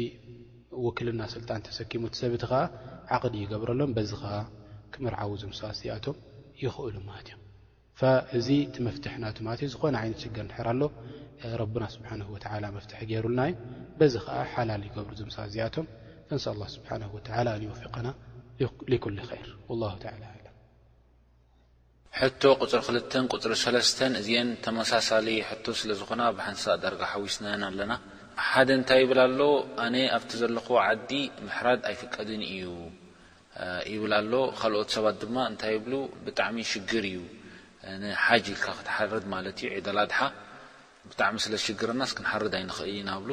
ውክልና ስልጣን ተሰኪሙ እቲ ሰብ እቲ ከኣ ዓቅዲ ይገብረሎም በዚ ከኣ ክምርዓዉ እዞም ሰባት እዚኣቶም ይኽእሉ ማለት እዮም ፈእዚ እቲ መፍትሒ ናቱ ማለት እዩ ዝኾነ ዓይነት ሽግር እንድሕር ኣሎ ረቡና ስብሓነሁ ወተዓላ መፍትሒ ገይሩልና እዩ በዚ ከኣ ሓላል ይገብሩ እዞም ሰባት እዚኣቶም ፈንስኣል ላህ ስብሓነሁ ወተዓላ ኣን ይወፊቀና ሊኩሊ ኸይር ወላሁ ተዓላ ኣዕለም። ሕቶ ቁጽሪ ክልተን ቁጽሪ ሰለስተን እዚኤን ተመሳሳሊ ሕቶ ስለ ዝኾና ብሓንሳእ ዳርጋ ሓዊስናየን ኣለና። ሓደ እንታይ ይብል ኣሎ ኣነ ኣብቲ ዘለኹዎ ዓዲ ምሕራድ ኣይፍቀድን እዩ ይብል ኣሎ ካልኦት ሰባት ድማ እንታይ ይብሉ ብጣዕሚ ሽግር እዩ ንሓጅ ኢልካ ክትሓርድ ማለት እዩ ዒድ ኣል ኣድሓ ብጣዕሚ ስለ ዝሽግረናስ ክንሓርድ ኣይንኽእልን ኢና ይብሉ